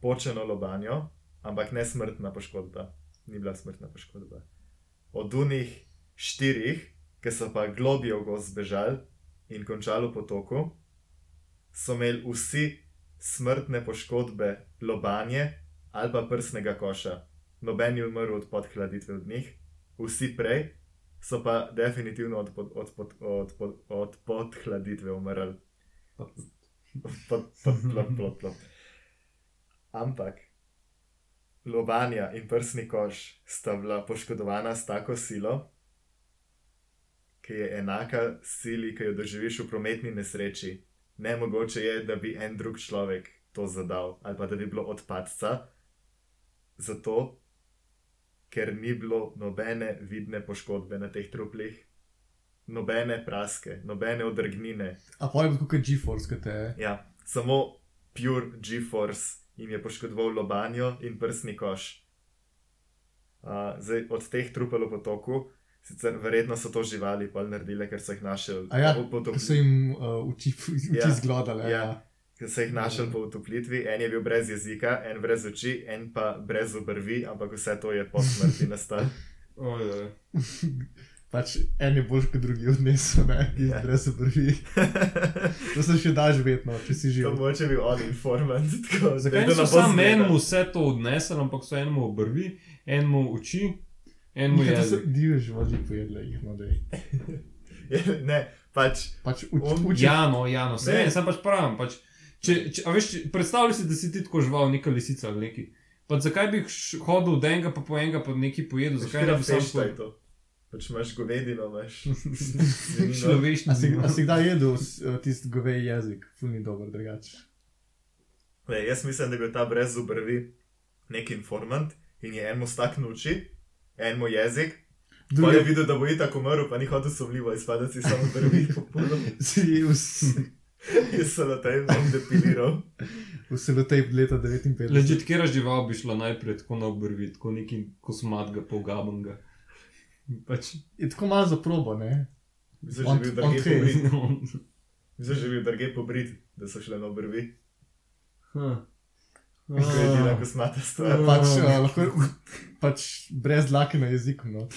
Speaker 1: počeno lobanjo, ampak ne smrtna poškodba. Ni bila smrtna poškodba. Od unih štirih, ki so pa globijo go zbežali in končali v potoku, so imeli vsi smrtne poškodbe lobanje ali pa prsnega koša. Noben ni umrl od podhladitve od njih, vsi prej so pa definitivno od, pod, od, pod, od, pod, od podhladitve umrli. Pod, pod, plop, plop, plop. Ampak lobanja in prsni koš sta bila poškodovana s tako silo, ki je enaka sili, ki jo doživiš v prometni nesreči. Nemogoče je, da bi en drug človek to zadal ali pa da bi bilo odpadca, zato ker ni bilo nobene vidne poškodbe na teh truplih, nobene praske, nobene odrgnine.
Speaker 3: A pa je bilo kot GeForce, kot je.
Speaker 1: Ja, samo pure GeForce jim je poškodoval lobanjo in prsni koš. Uh, zdaj, od teh trupel v potoku, sicer verjetno so to živali pa naredile, ker so jih našli
Speaker 3: A ja, ko so jim uh, oči, oči
Speaker 1: Ja,
Speaker 3: zglodale.
Speaker 1: ja.
Speaker 3: Ja.
Speaker 1: Ker so jih našli po utoplitvi, en je bil brez jezika, en brez oči, en pa brez obrvi, ampak vse to je po smrti nastalo.
Speaker 2: Ojoj.
Speaker 3: Pač en je boljši kot drugi odnesel, ne, ki
Speaker 1: Ja.
Speaker 3: yeah. brez obrvi. To se še daš vedno, če si
Speaker 1: To
Speaker 3: živ.
Speaker 1: moče bil on informant. Tako,
Speaker 2: Zakaj
Speaker 1: to
Speaker 2: so samo enemu vse to odnesli, ampak so enemu obrvi, enemu oči, enemu
Speaker 3: Ja, to so
Speaker 2: jezik.
Speaker 3: divje živali pojedle, jih no da je.
Speaker 1: ne, pač
Speaker 3: Pač
Speaker 1: On-
Speaker 3: uči.
Speaker 2: Ja, no, ja, no, se
Speaker 1: Ne.
Speaker 2: sem pač pravim. Pač, če, če, veš, če, predstavljaj si, da si ti tako žival, neka lisica ali neki. Pa zakaj bi hodil od enega pa po enega pa neki pojedel, zakaj ne bi sam svoj
Speaker 1: to. Pač imaš govedino, imaš
Speaker 2: človeški
Speaker 3: A si, kdaj jedel eh, tisti govej jezik, fulni dober, drugače.
Speaker 1: Ne, jaz mislim, da je bil ta brez obrvi nek informant in je enemu staknil oči, enemu jezik. Pa je
Speaker 3: Drugi
Speaker 1: videl, da bo itak umrl, pa ni hodil sumljivo, izpada si samo popolno.
Speaker 3: si vs-
Speaker 1: Jaz sem na tem bom depiliral.
Speaker 3: v selotej leta 59.
Speaker 2: Ležite, kera žival bi šla najprej tako na obrvi, tako neki kosmatga, polgabanga. Pač,
Speaker 3: Je tako malo za probo, ne? On
Speaker 1: drugje
Speaker 3: tre.
Speaker 1: pobrit. Že bil drugje pobrit, da so šle na obrvi.
Speaker 2: Huh.
Speaker 1: To je edina kosmata stvar.
Speaker 3: Pač, uh, lahko, pač brez dlake na jeziku. No,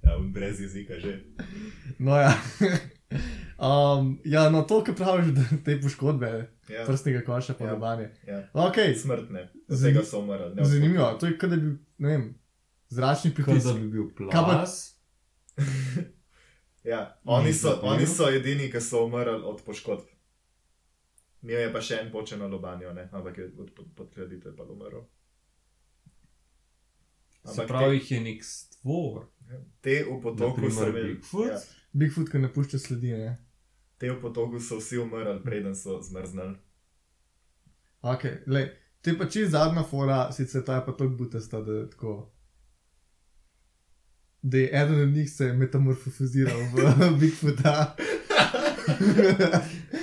Speaker 1: Ja, brez jezika že.
Speaker 3: no ja. Um, ja, no to, kar praviš, da te poškodbe
Speaker 1: Ja,
Speaker 3: prstnega koša, pa
Speaker 1: Ja.
Speaker 3: lobanje.
Speaker 1: ja.
Speaker 3: Okay,
Speaker 1: Smrtne, z tega so umrli.
Speaker 3: zanimivo, to je kot da bi, ne vem, zračni
Speaker 2: Kot
Speaker 3: pritisk.
Speaker 2: da bi bil plas.
Speaker 1: Ja, oni so,
Speaker 2: Ni
Speaker 1: oni so edini, ki so umrli od poškodb. Imel je pa še en počeno lobanjo, ne? ampak je od pod- podkladitve pa umrl.
Speaker 2: Se pravi, jih je nek stvor.
Speaker 1: te, v potoku so.
Speaker 2: Bigfoot?
Speaker 1: Ja,
Speaker 3: Bigfoot, ki ne pušča sledi, ne.
Speaker 1: te v potoku so vsi umrli, preden so zmrznili.
Speaker 3: Ok, lej, to je pa čist zadnja fora, sicer ta je pa tako butasta, da je tako. Da je eden od njih se metamorfoziral v Bigfoota.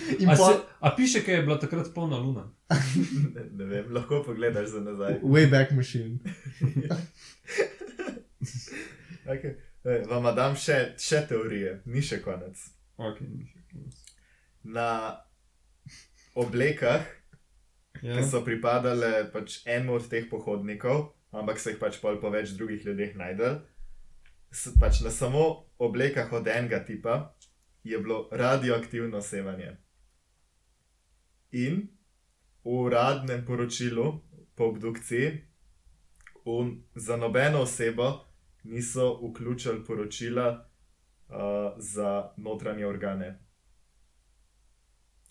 Speaker 2: A,
Speaker 3: pa,
Speaker 2: se, a piše, kaj je bila takrat polna luna?
Speaker 1: Ne, ne vem, lahko pogledaš za nazaj.
Speaker 3: Wayback Machine.
Speaker 1: Okay. Vam dam še, še teorije, ni še konec.
Speaker 2: Okay, ni še konec.
Speaker 1: Na oblekah,
Speaker 2: ja.
Speaker 1: ki so pripadale pač enemu od teh pohodnikov, ampak se jih pač pol po več drugih ljudeh najdel. Pač na samo oblekah od enega tipa je bilo radioaktivno sevanje. In v uradnem poročilu po obdukciji un, za nobeno osebo niso vključili poročila uh, za notranje organe.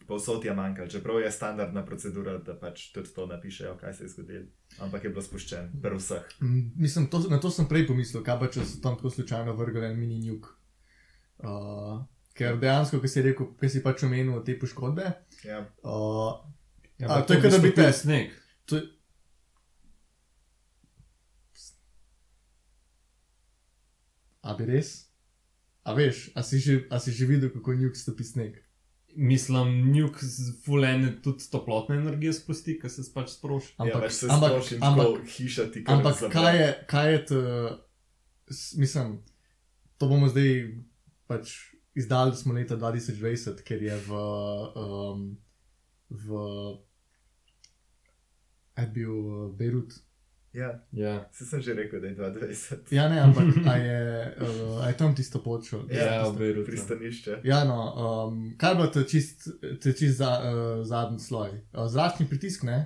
Speaker 1: Povsod je manjkalo, čeprav je standardna procedura, da pač tudi to napišejo, kaj se je zgodilo. Ampak je bilo spuščen, pri vseh.
Speaker 3: Mm, Mislim, to, na to sem prej pomislil, kaj pa če so tam tako slučajno vrgli en mini juk. Uh, ker dejansko, ki si rekel, ki si pač omenil te poškodbe.
Speaker 1: Ja.
Speaker 3: Uh,
Speaker 2: Ja,
Speaker 3: A,
Speaker 2: pa
Speaker 3: to je
Speaker 2: bi
Speaker 3: kot da bi te-
Speaker 2: sneg.
Speaker 3: to a bi res? A veš, a si že, a si že videl, kako njuk stopi sneg?
Speaker 2: Mislim, njuk z fulene tudi toplotne energije spusti, ki se pač sproši.
Speaker 1: ja,
Speaker 3: Ampak,
Speaker 1: pač se
Speaker 3: ampak,
Speaker 1: sproši
Speaker 3: ampak,
Speaker 1: hiša ti kar
Speaker 3: ampak kaj je, kaj je to, mislim, to bomo zdaj pač izdali, da smo leta 2020, ker je v, um, v, je bil uh, Beirut.
Speaker 1: Ja,
Speaker 2: Ja.
Speaker 1: se sem že rekel, da je 22.
Speaker 3: Ja, ne, ampak a je, uh, a je tam tisto počel.
Speaker 2: Ja, v Beirutu.
Speaker 1: Pristanišče.
Speaker 3: Ja, no, um, kaj bo to čist, to čist za, uh, zadnji sloj? Uh, zračni pritisk, ne?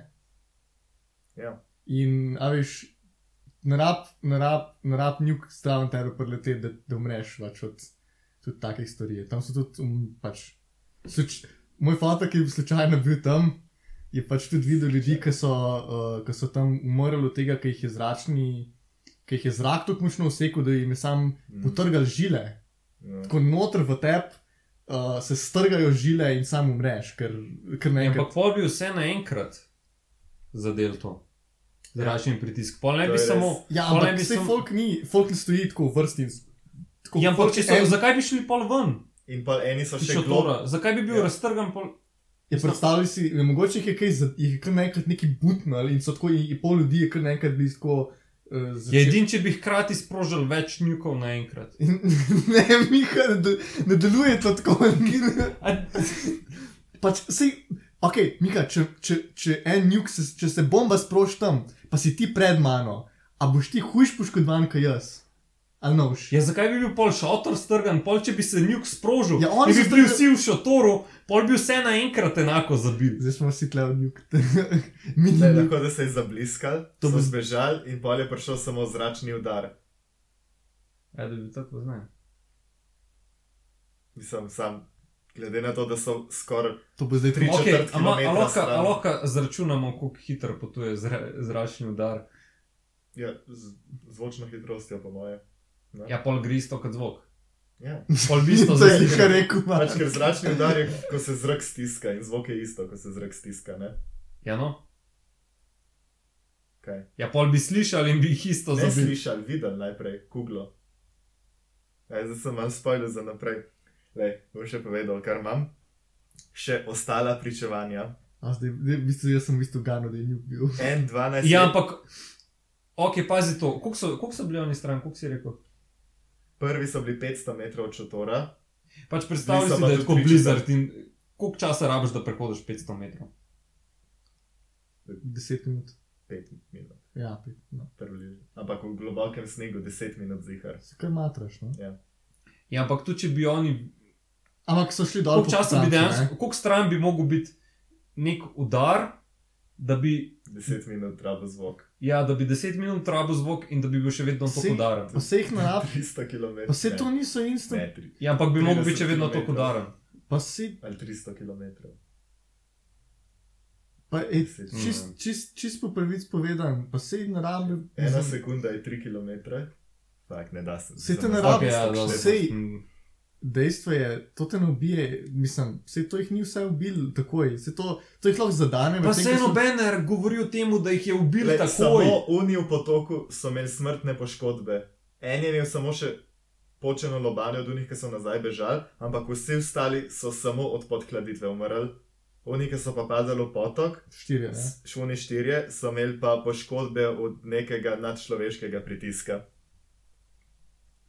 Speaker 1: Ja.
Speaker 3: In, a veš, narab, narab, narab njuk stran tebe prelete, da, da umreš pač od tudi takih stvari. Tam so tudi, um, pač, sluč, moj foto, ki je slučajno bil tam, je pač tudi videl ljudi, ki so, uh, ki so tam umrli od tega, ker jih je zračni, ker jih je zrak tako močno usekal, da jim je sam
Speaker 1: Mm.
Speaker 3: potrgal žile.
Speaker 1: Ja.
Speaker 3: Ko noter v tep uh, se strgajo žile in sam umreš, ker, ker
Speaker 2: Ja,
Speaker 3: naenkrat.
Speaker 2: ampak pol bi vse naenkrat zadel to. Zračni pritisk. Pol ne bi
Speaker 1: je
Speaker 2: samo.
Speaker 3: Ja, ampak
Speaker 2: bi
Speaker 3: se
Speaker 2: samo-
Speaker 3: folk ni, folk ne stoji tako v vrsti. Tako,
Speaker 2: Ja, ampak če so,
Speaker 3: en-
Speaker 2: zakaj bi šli pol ven?
Speaker 1: In pa eni so še glob.
Speaker 2: šotora? Zakaj bi bil
Speaker 1: ja.
Speaker 2: raztrgan pol?
Speaker 3: Je predstavljal si, je mogoče jih je kaj, jih je kar naenkrat neki butnali in so tako, in, pol ljudi je kar naenkrat bili tako. Uh,
Speaker 2: Je edin, če bi hkrati sprožil več njukov naenkrat.
Speaker 3: ne, Miha, ne, de- ne deluje to tako. Pač, sej, ok, Mika, če, če, če en juk, se, če se bomba sproši tam, pa si ti pred mano, a boš ti hujš poškodovan kot jaz? Ali noš?
Speaker 2: Ja, zakaj bi bil pol šotor strgan, pol če bi se njuk sprožil?
Speaker 3: Ja, oni
Speaker 2: bi bili vsi v šotoru, pol bi vse naenkrat enako zabil.
Speaker 3: Zdaj smo vsi tle od juk. Mini
Speaker 1: Ne,
Speaker 3: juk.
Speaker 1: tako da se je zabliskal,
Speaker 3: To
Speaker 1: so
Speaker 3: bo-
Speaker 1: zbežali in pol je prišel samo zračni udar.
Speaker 2: Ja, da bi tako znal.
Speaker 1: Mislim, sam, glede na to, da so skoraj
Speaker 3: To bo zdaj tri.
Speaker 1: Tri-
Speaker 2: Ok,
Speaker 1: četrt
Speaker 2: a ma- a
Speaker 1: kilometra
Speaker 2: lahko-
Speaker 1: stran.
Speaker 2: a lahko zračunamo, koliko hitro potuje zra, zračni udar.
Speaker 1: ja, z zvočno hitrostjo, po moje. Ne?
Speaker 2: Ja, pol gre isto kot zvok.
Speaker 1: Ja.
Speaker 2: Pol bi isto
Speaker 3: To je
Speaker 2: zabil.
Speaker 3: Mika rekel.
Speaker 1: Pač, ker zračni udar je, ko se zrak stiska in zvok je isto, ko se zrak stiska. Ne?
Speaker 2: Ja, no.
Speaker 1: Kaj?
Speaker 2: Ja, pol bi slišali in bi jih isto
Speaker 1: Ne
Speaker 2: zabil.
Speaker 1: slišali, videli najprej, kuglo. Ja, zdaj sem malo spojil za naprej. Lej, bom še povedal, kar imam. Še ostala pričevanja.
Speaker 3: A zdaj, zdaj, v bistvu, jaz sem v bistvu gano, da je juk bil.
Speaker 1: En, dvanajst.
Speaker 2: Ja, ampak, ok, pazi to, koliko so, koliko so bili oni stran, koliko si rekel?
Speaker 1: Prvi so bili 500 metrov od šotora,
Speaker 2: Pač predstavljaj si, da je tako blizzard in koliko časa rabiš, da prehodiš 500 metrov.
Speaker 3: 10 minut.
Speaker 1: 5 minut.
Speaker 3: Ja, pet, no.
Speaker 1: Približno. Ampak v globokem snegu 10 minut zihar.
Speaker 3: Se kar matraš, no.
Speaker 2: Ja, ampak tudi če bi oni,
Speaker 3: Ampak so šli dol.
Speaker 2: koliko časa bi dejansko, koliko stran bi mogel biti nek udar, da bi,
Speaker 1: 10 minut rabo zvok.
Speaker 2: ja, da bi 10 minut rabil zvok in da bi bil še vedno
Speaker 3: Sej-
Speaker 2: tako udaren.
Speaker 3: Se jih narab,
Speaker 1: 300 km.
Speaker 3: pa se to niso instant.
Speaker 1: Tri-
Speaker 2: Ja, ampak bi mogel
Speaker 1: 30
Speaker 2: biti še vedno tako udaren.
Speaker 3: Pa si,
Speaker 1: ali 300 km.
Speaker 3: pa je
Speaker 1: Deset.
Speaker 3: čist, čist, čist po pravic povedan, pa se jih narabi.
Speaker 1: Ena sekunda je 3 km. Fak, ne da se.
Speaker 3: Saj te
Speaker 1: sem-
Speaker 3: ne
Speaker 1: sem-
Speaker 3: rabi,
Speaker 2: Ok, ja,
Speaker 1: sem-
Speaker 2: dobro.
Speaker 3: sej-
Speaker 2: Mm.
Speaker 3: Dejstvo je, to te ne ubije, mislim, se to jih ni vse ubil takoj, se to, to jih lahko zadane.
Speaker 2: Pa se
Speaker 3: ko so-
Speaker 2: nobener govori o tem, da jih je ubil
Speaker 1: Le,
Speaker 2: takoj.
Speaker 1: samo oni v potoku so imeli smrtne poškodbe. En je imel samo še počeno lobanje od unih, ki so nazaj bežali, ampak vsi ostali so samo od podhladitve umrli. Oni, ki so pa padali v potok, s- šuni štirje, so imeli pa poškodbe od nekega nadčloveškega pritiska.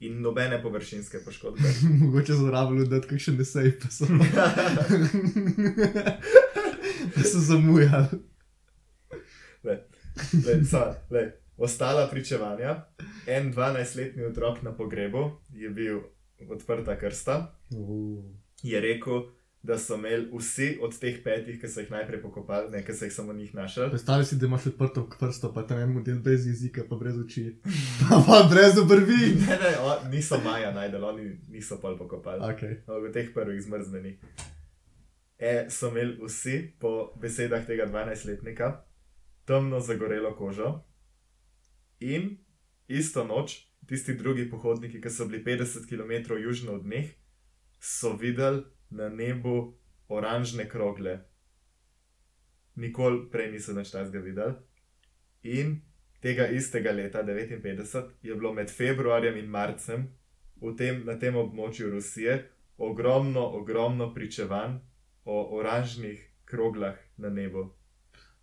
Speaker 1: In nobene površinske poškodbe.
Speaker 3: Mogoče so rabili dati kakšen desej, pa so. pa so zamujali.
Speaker 1: Le, sa, le, ostala pričevanja. En 12-letni otrok na pogrebu je bil odprta krsta, je rekel, da so imeli vsi od teh petih, ki so jih najprej pokopali, ne, ki so jih samo njih našli.
Speaker 3: Predstavljaj si, da imaš odprto prsto, pa tam en model brez jezika, pa brez oči. Pa, pa brez obrvi.
Speaker 1: Ne, ne, o, niso Maja najdel, oni niso pol pokopali.
Speaker 3: Okay.
Speaker 1: V teh prvih zmrznenih. E, so imeli vsi, po besedah tega 12-letnika, temno zagorelo kožo. In isto noč, tisti drugi pohodniki, ki so bili 50 km južno od njih, so videli na nebu oranžne krogle. Nikoli prej niso več tega videli. In tega istega leta, 59, je bilo med februarjem in marcem v tem, na tem območju Rusije ogromno, ogromno pričevanj o oranžnih kroglah na nebu.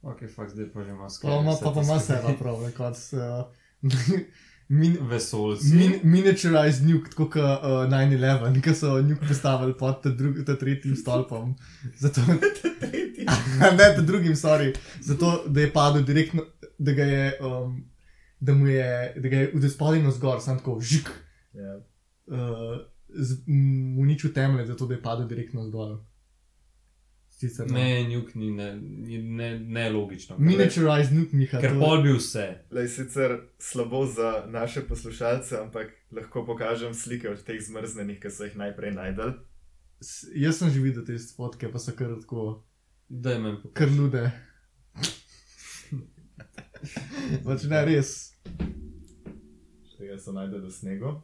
Speaker 2: Ok, fakt, zdaj pa že ima
Speaker 3: Pa ima pa, pa ima se ena prav, na koncu. Uh, min,
Speaker 2: Vesolci.
Speaker 3: min, miniaturized nuke, tako kot uh, 9-11, ki so nuke postavili pod ta, drug, ta tretjim stolpom. Zato, ne, ta drugim, sorry. Zato, da je padel direktno, da ga je, um, da mu je, da ga je udespadil na zgor, sam tako žik.
Speaker 1: Ja.
Speaker 3: uh, uničil temelje, zato da je padel direktno dol. Sicer ne.
Speaker 2: Ne, njuk ni ne, ni ne, ne logično.
Speaker 3: Miniaturize nuke Miha.
Speaker 2: Ker pol bi vse.
Speaker 1: Le sicer slabo za naše poslušalce, ampak lahko pokažem slike od teh zmrznenih, ki so jih najprej najdel.
Speaker 3: S- Jaz sem že videl te fotke, pa so kar tako,
Speaker 2: Daj meni
Speaker 3: kar lude. pač ne res.
Speaker 1: Tega so najdel v snegu.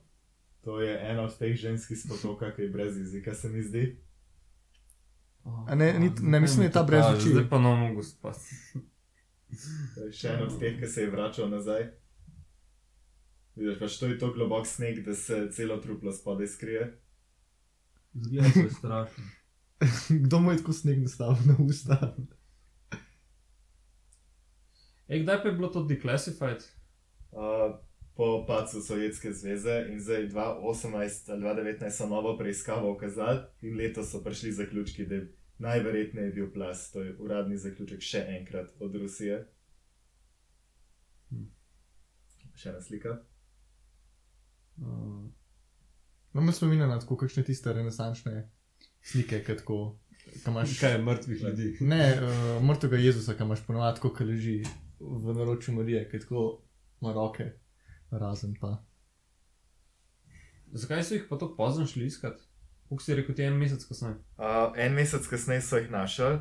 Speaker 1: To je ena od teh žensk iz potoka, ki je brez jezika, se mi zdi.
Speaker 3: A ne, ni- ne, mislim, da je ta brez oči.
Speaker 2: Zdaj pa ne mogu spati.
Speaker 1: To je še en od teh, ki se je vračal nazaj. Vidiš, pač to je to globok sneg, da se celo truplo spodaj skrije.
Speaker 2: Zgleda se strašno.
Speaker 3: Kdo mu je tako sneg nastavil na usta?
Speaker 2: Ej, kdaj pa je bilo to declassified?
Speaker 1: Uh, po padcu Sovjetske zveze in zdaj 2018 ali 2019 so novo preiskavo ukazali in letos so prišli zaključki, da je najverjetneje bil plas. To je uradni zaključek še enkrat od Rusije.
Speaker 2: Hm.
Speaker 1: Še ena slika.
Speaker 2: Uh,
Speaker 3: No, me spominja na tako kakšne tiste renesančne slike, ki tako. Ka imaš,
Speaker 2: kaj je mrtvih ljudi?
Speaker 3: ne, uh, mrtvega Jezusa, ki imaš ponovadi, ko leži v naročju Marije, ki tako ima roke, razen pa.
Speaker 2: Zakaj so jih pa tako pozno šli iskat? Kako si rekel, ti en mesec kasneje?
Speaker 1: Uh, en mesec kasneje so jih našli.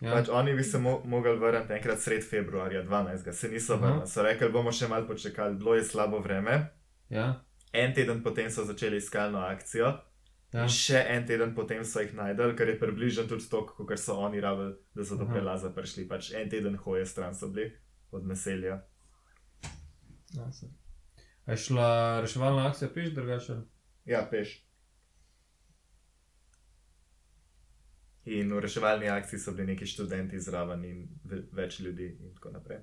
Speaker 1: Ja. Pač oni bi se mo mogli vrniti enkrat sred februarja 12. se niso
Speaker 2: Aha.
Speaker 1: vrnili. So rekli, bomo še malo počakali, bilo je slabo vreme.
Speaker 2: Ja,
Speaker 1: En teden potem so začeli iskalno akcijo. Ja.
Speaker 2: ja.
Speaker 1: In še en teden potem so jih najdel, kar je približno tudi to, kot so oni rabili, da so do
Speaker 2: Aha.
Speaker 1: prelaza prišli. Pač en teden hoje stran so bili od naselja.
Speaker 3: Ja, se.
Speaker 2: Je šla reševalna akcija peš drugače?
Speaker 1: Ja, peš. In v reševalni akciji so bili neki študenti zraven in ve- več ljudi in tako naprej.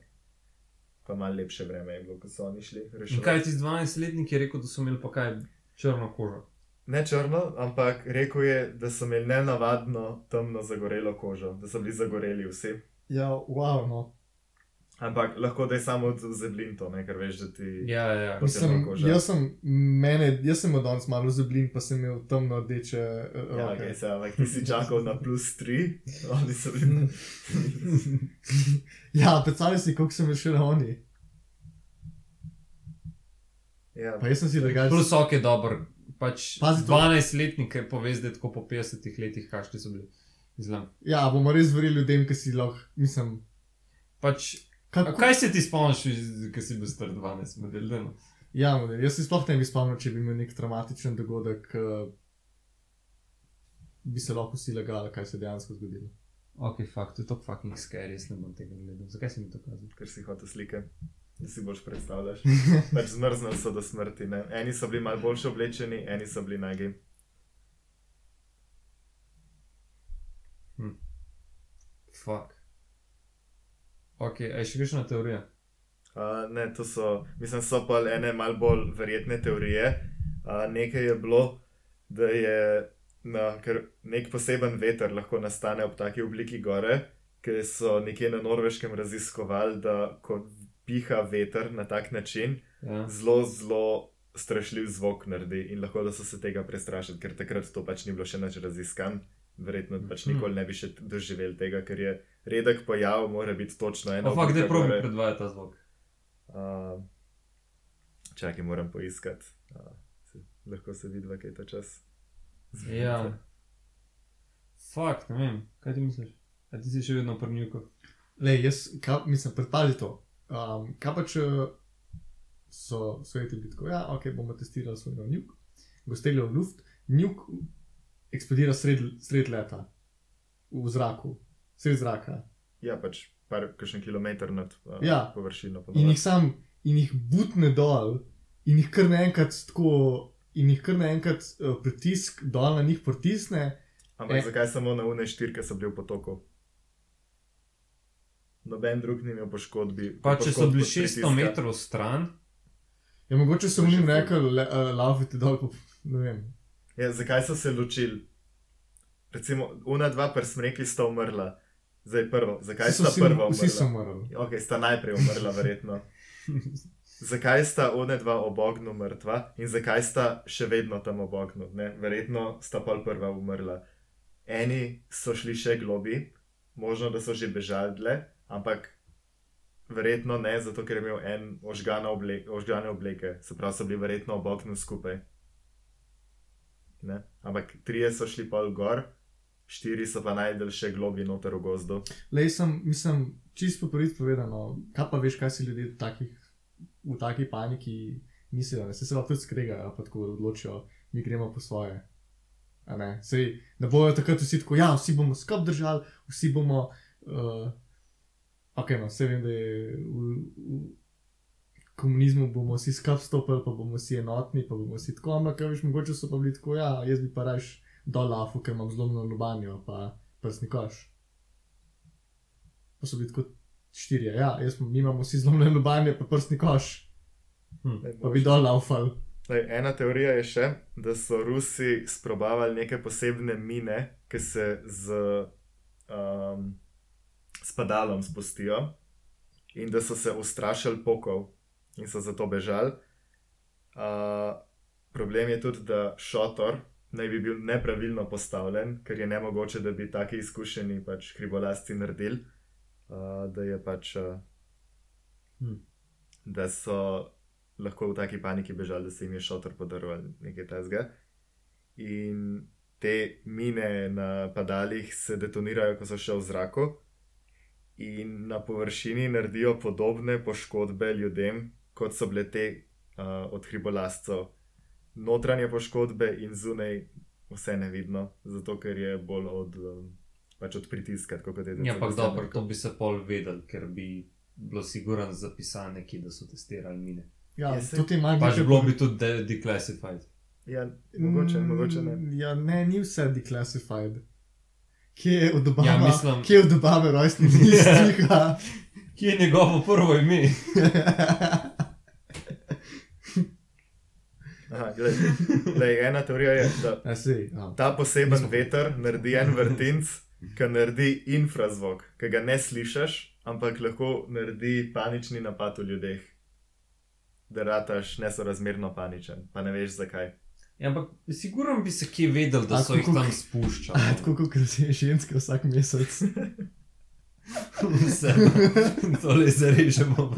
Speaker 1: Pa malo lepše vreme je bilo, ko so oni šli
Speaker 2: In
Speaker 1: reševati.
Speaker 2: kaj ti 12-letnik je rekel, da so imeli pa kaj črno kožo?
Speaker 1: Ne črno, ampak rekel je, da so imeli nenavadno temno zagorelo kožo, da so bili zagoreli vsi.
Speaker 3: ja, wow, no.
Speaker 1: Ampak lahko da je samo od zeblin to, ne, ker veš, da ti.
Speaker 2: Ja, ja.
Speaker 1: Temna koža.
Speaker 3: jaz sem, mene, jaz sem od danes malo zublin, pa sem imel temno rdeče uh,
Speaker 1: Ja, okay, se, ampak ti si čakal na plus 3, oni so bili.
Speaker 3: ja, predstavljaj si, koliko sem rešil oni.
Speaker 1: ja,
Speaker 3: Pa jaz sem si drugačen.
Speaker 2: Plus ok je dober. Pač
Speaker 3: Pazi to.
Speaker 2: 12-letnik je pove zdaj tako po 50 letih, kakšni so bili. Izlam.
Speaker 3: Ja, bomo res verjeli ljudem, ki si lahko, mislim.
Speaker 2: Pač,
Speaker 3: Kako,
Speaker 2: kaj se ti spomniš, ki si bil star 12, model? daj no.
Speaker 3: ja, model, jaz si sploh ne bi spomnil, če bi imel nek traumatičen dogodek, uh, bi se lahko vsi lagali, kaj se je dejansko zgodilo.
Speaker 2: Ok, fakt, to je to fucking scary, jaz ne bom tega gledal. Zakaj si mi to kazal?
Speaker 1: ker si hotel slike, da si boš predstavljaš. Pač zmrznili so do smrti. Ne? Eni so bili malo boljše oblečeni, eni so bili nagi.
Speaker 2: Fuck. Ok, a je še kakšna teorija?
Speaker 1: Uh, ne, to so, mislim, so pa ene malo bolj verjetne teorije. Uh, nekaj je bilo, da je na, ker nek poseben veter lahko nastane ob taki obliki gore, ker so nekje na norveškem raziskovali, da ko piha veter na tak način,
Speaker 2: Ja.
Speaker 1: zelo, zelo strašljiv zvok naredi in lahko da so se tega prestrašili, ker takrat to pač ni bilo še nič raziskan. Verjetno pač
Speaker 2: Mhm.
Speaker 1: nikoli ne bi še doživeli tega, ker je redek pojav, mora biti točno eno.
Speaker 2: Ampak,
Speaker 1: oblika
Speaker 2: kdaj probi
Speaker 1: gore.
Speaker 2: predvajati ta zvok?
Speaker 1: Uh, čakaj, moram poiskati. Uh, se, lahko se vidi, kaj je ta čas.
Speaker 2: Ja. Fuck, ne vem, kaj ti misliš? A ti si še vedno prnjuko?
Speaker 3: Le, jaz, kaj, mislim, predpazi to. Um, kaj pa če so sveti bili tako, ja, ok, bomo testirali svoj nov njuk, go stegli v luft, njuk eksplodira sred, sred leta, v zraku, sred zraka.
Speaker 1: Ja, pač par kakšen kilometr nad uh,
Speaker 3: Ja.
Speaker 1: površino.
Speaker 3: In jih sam, in jih butne dol, in jih kar naenkrat tako, in jih kar naenkrat uh, pritisk dol na njih pritisne.
Speaker 1: Ampak
Speaker 3: Eh.
Speaker 1: zakaj samo na une štirke so bili v potoku? Noben drug ni imel poškodbi.
Speaker 2: Pa če so bili
Speaker 1: od
Speaker 2: 600
Speaker 1: pritiska.
Speaker 2: metrov stran,
Speaker 3: Ja, mogoče so jim rekli, uh, lavite dol, pa, ne vem.
Speaker 1: Ja, zakaj so se ločili? Recimo, una dva prsmreki sta umrla. Zdaj prvo, zakaj
Speaker 3: Vsi so
Speaker 1: sta
Speaker 3: si-
Speaker 1: prva
Speaker 3: Vsi so
Speaker 1: umrla?
Speaker 3: umrli.
Speaker 1: Ok, sta najprej umrla, verjetno. zakaj sta one dva ob ognu mrtva in zakaj sta še vedno tam ob ognu. Ne? Verjetno sta pol prva umrla. Eni so šli še globi, možno da so že bežali ampak verjetno ne, zato ker je imel en ožgane, obleke, ožgane obleke, se pravi, so bili verjetno ob ognu skupaj. Ne? Ampak trije so šli pol gor, štiri so pa najdel še globi noter v gozdu.
Speaker 3: Lej, sem, mislim, čisto po prvi povedano, kaj pa veš, kaj si ljudje v, takih, v taki paniki mislijo, se se lahko tudi skregajo, pa tako odločijo, mi gremo po svoje. A Ne, Sej, ne bojo takrat vsi tako, ja, vsi bomo skup držali, vsi bomo, uh, ok, no, vse vem, da je v, v komunizmu bomo vsi skup stopili, pa bomo vsi enotni, pa bomo vsi tako, ampak, veš, mogoče so pa bili tako, ja, jaz bi pa raje dol lafu, ker imam zlomljeno lobanjo, pa prsni koš. Pa so bili tako štirje, ja, jaz, mi imamo vsi zlomljeno lobanjo, pa prsni koš, pa bi dol laufal.
Speaker 1: Lej, ena teorija je še, da so Rusi sprobavali neke posebne mine, ki se z um, spadalom spustijo in da so se ustrašili pokov in so zato bežali. Uh, problem je tudi, da šotor naj bi bil nepravilno postavljen, ker je nemogoče, da bi taki izkušeni pač hribolasti naredili, uh, da je pač. Uh,
Speaker 3: Hm.
Speaker 1: Da so lahko v taki paniki bežali, da se jim je šotor podaril ali nekaj tasga. In te mine na padalih se detonirajo, ko so še v zraku, in na površini naredijo podobne poškodbe ljudem, kot so bile te uh, od hribolastcev. Notranje poškodbe in zunaj vse nevidno, zato ker je bolj od, um, pač od pritiska. tako kot je
Speaker 2: Ja, ampak dobro, to bi se pol vedel, ker bi bilo sigurno zapisane, ki da so testirali mine.
Speaker 3: Ja,
Speaker 1: Je se-
Speaker 3: to ti manj
Speaker 2: Pa že bilo bi tudi de declassified.
Speaker 1: Ja, mogoče, mogoče ne.
Speaker 3: Ja, ne, ni vse declassified. Kje je od dobave,
Speaker 2: Ja, mislim-
Speaker 3: kje je od dobave rojstnih listih?
Speaker 2: Kje je njegovo prvo ime?
Speaker 1: Aha, glej, glej, ena teorija je, da
Speaker 3: sej, ja.
Speaker 1: ta poseben veter naredi en vrtinc, ki naredi infrazvok, ki ga ne slišiš, ampak lahko naredi panični napad v ljudeh. Da rataš nesorazmerno paničen, pa ne veš zakaj.
Speaker 2: Ja, ampak sigurno bi se kje vedel, da
Speaker 3: A,
Speaker 2: so jih tam spuščali.
Speaker 3: Tako kot se ženske vsak mesec.
Speaker 2: Vse, tole zarežemo.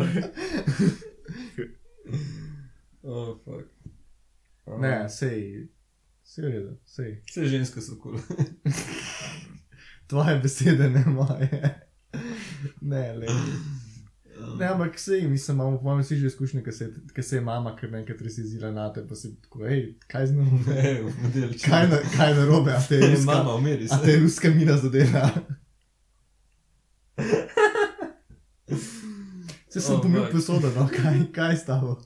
Speaker 2: oh, fuck. Oh.
Speaker 3: Ne, sej, sej v redu, sej.
Speaker 2: Vse ženske so kul. Cool.
Speaker 3: Tvoje besede, ne moje. Ne, le. Ne, ampak sej, mislim, imamo po mojem vsi že izkušnje, ker se, se je mama kar nekaj resizira na te, pa si tako, hej, kaj z njim?
Speaker 2: Ne, v model če.
Speaker 3: Kaj, na, kaj narobe, a te je ruska,
Speaker 2: Mama, umiri
Speaker 3: a te je
Speaker 2: se.
Speaker 3: ruska mina zadela? Se sem
Speaker 2: Oh,
Speaker 3: pomil posodo, no, kaj, kaj je s tabo?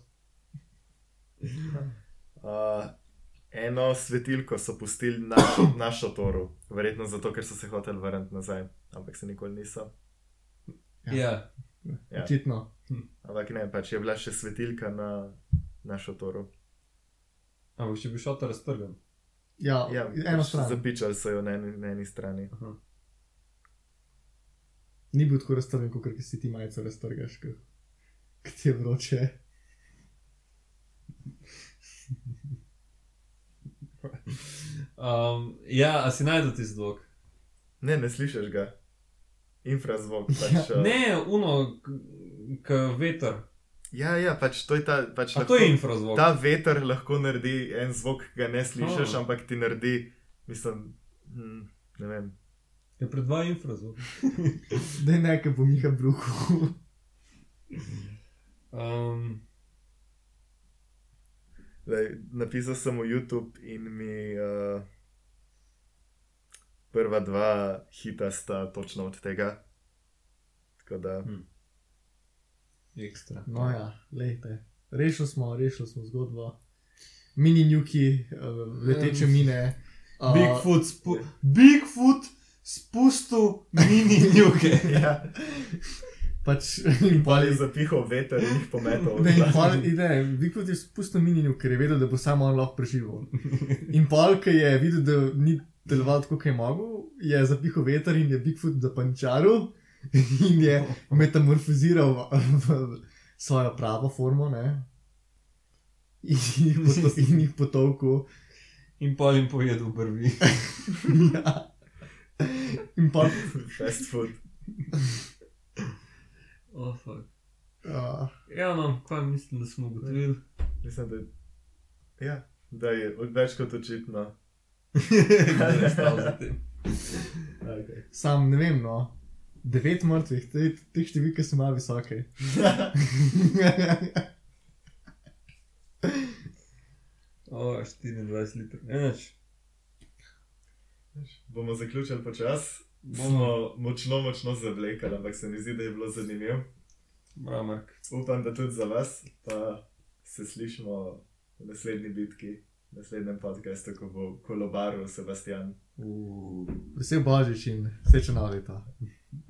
Speaker 1: Uh, eno svetilko so pustili na, na šotoru, verjetno zato, ker so se hoteli vrniti nazaj, ampak se nikoli niso.
Speaker 2: Ja,
Speaker 1: Ja.
Speaker 3: Očitno.
Speaker 1: Ampak ne, pač je bila še svetilka na, na šotoru.
Speaker 2: ampak če bi šel to raztrgan.
Speaker 3: Ja,
Speaker 1: Ja,
Speaker 3: eno
Speaker 1: pač
Speaker 3: stran.
Speaker 1: Zapičali so jo na eni, na eni strani.
Speaker 2: Aha.
Speaker 3: Ni bil tako raztrgen, kot si ti majico raztrgaš, kot ti je vroče.
Speaker 2: Um, ja, a si najdete tisti zvok?
Speaker 1: Ne, ne slišiš ga. Infrazvok. Pač,
Speaker 3: Ja.
Speaker 1: uh,
Speaker 2: Ne, uno, k veter.
Speaker 1: ja, ja, pač to je ta. Pač
Speaker 2: A to je infrazvok.
Speaker 1: Ta veter lahko naredi en zvok, ki ga ne slišiš,
Speaker 2: Oh.
Speaker 1: ampak ti naredi, mislim, hm, ne vem.
Speaker 2: Je pred dva infrazvok.
Speaker 3: Da je nekaj po Miha Bruhu.
Speaker 2: Um,
Speaker 1: Lej, napisal sem v YouTube in mi uh, prva dva hita sta točno od tega. Tako da,
Speaker 2: hm. Ekstra.
Speaker 3: No ja, lejte. Rešili smo, rešili smo zgodbo. Mini njuki, uh, leteče mine. Uh,
Speaker 2: Bigfoot, spu Bigfoot spustil mini njuke.
Speaker 1: ja,
Speaker 3: Pač,
Speaker 1: in pa je zapihal veter in jih pometal.
Speaker 3: Ne, in pol, in ne, Bigfoot je spustil miniju, ker je vedel, da bo samo on lahko preživel. In pol, ki je videl, da ni deloval tako, kot je mogel, je zapihal veter in je Bigfoot zapančaril in je metamorfoziral v, v svojo pravo formo, ne. In jih poto- in jih potovku.
Speaker 2: In pol jim pojedu brvi.
Speaker 3: ja. In pa.
Speaker 1: Fast food.
Speaker 2: Oh, fuck.
Speaker 3: Uh,
Speaker 2: ja, no, kaj mislim, da smo ugotovili.
Speaker 1: Mislim, da je, ja, da je več kot očitno.
Speaker 2: Da je stal za tem.
Speaker 1: Okay.
Speaker 3: sam ne vem, no. Devet mrtvih, te, te številke so malo visoke.
Speaker 2: O, 24 litrov. Enač.
Speaker 1: Bomo zaključili počas.
Speaker 2: Bomo.
Speaker 1: Močno, močno zavlekali, ampak se mi zdi, da je bilo zanimivo. Upam, da tudi za vas, pa se slišimo v naslednji bitki, v naslednjem podkastu, ko bo kolobaril Sebastian.
Speaker 2: Uh.
Speaker 3: Vesel božič in srečno leto.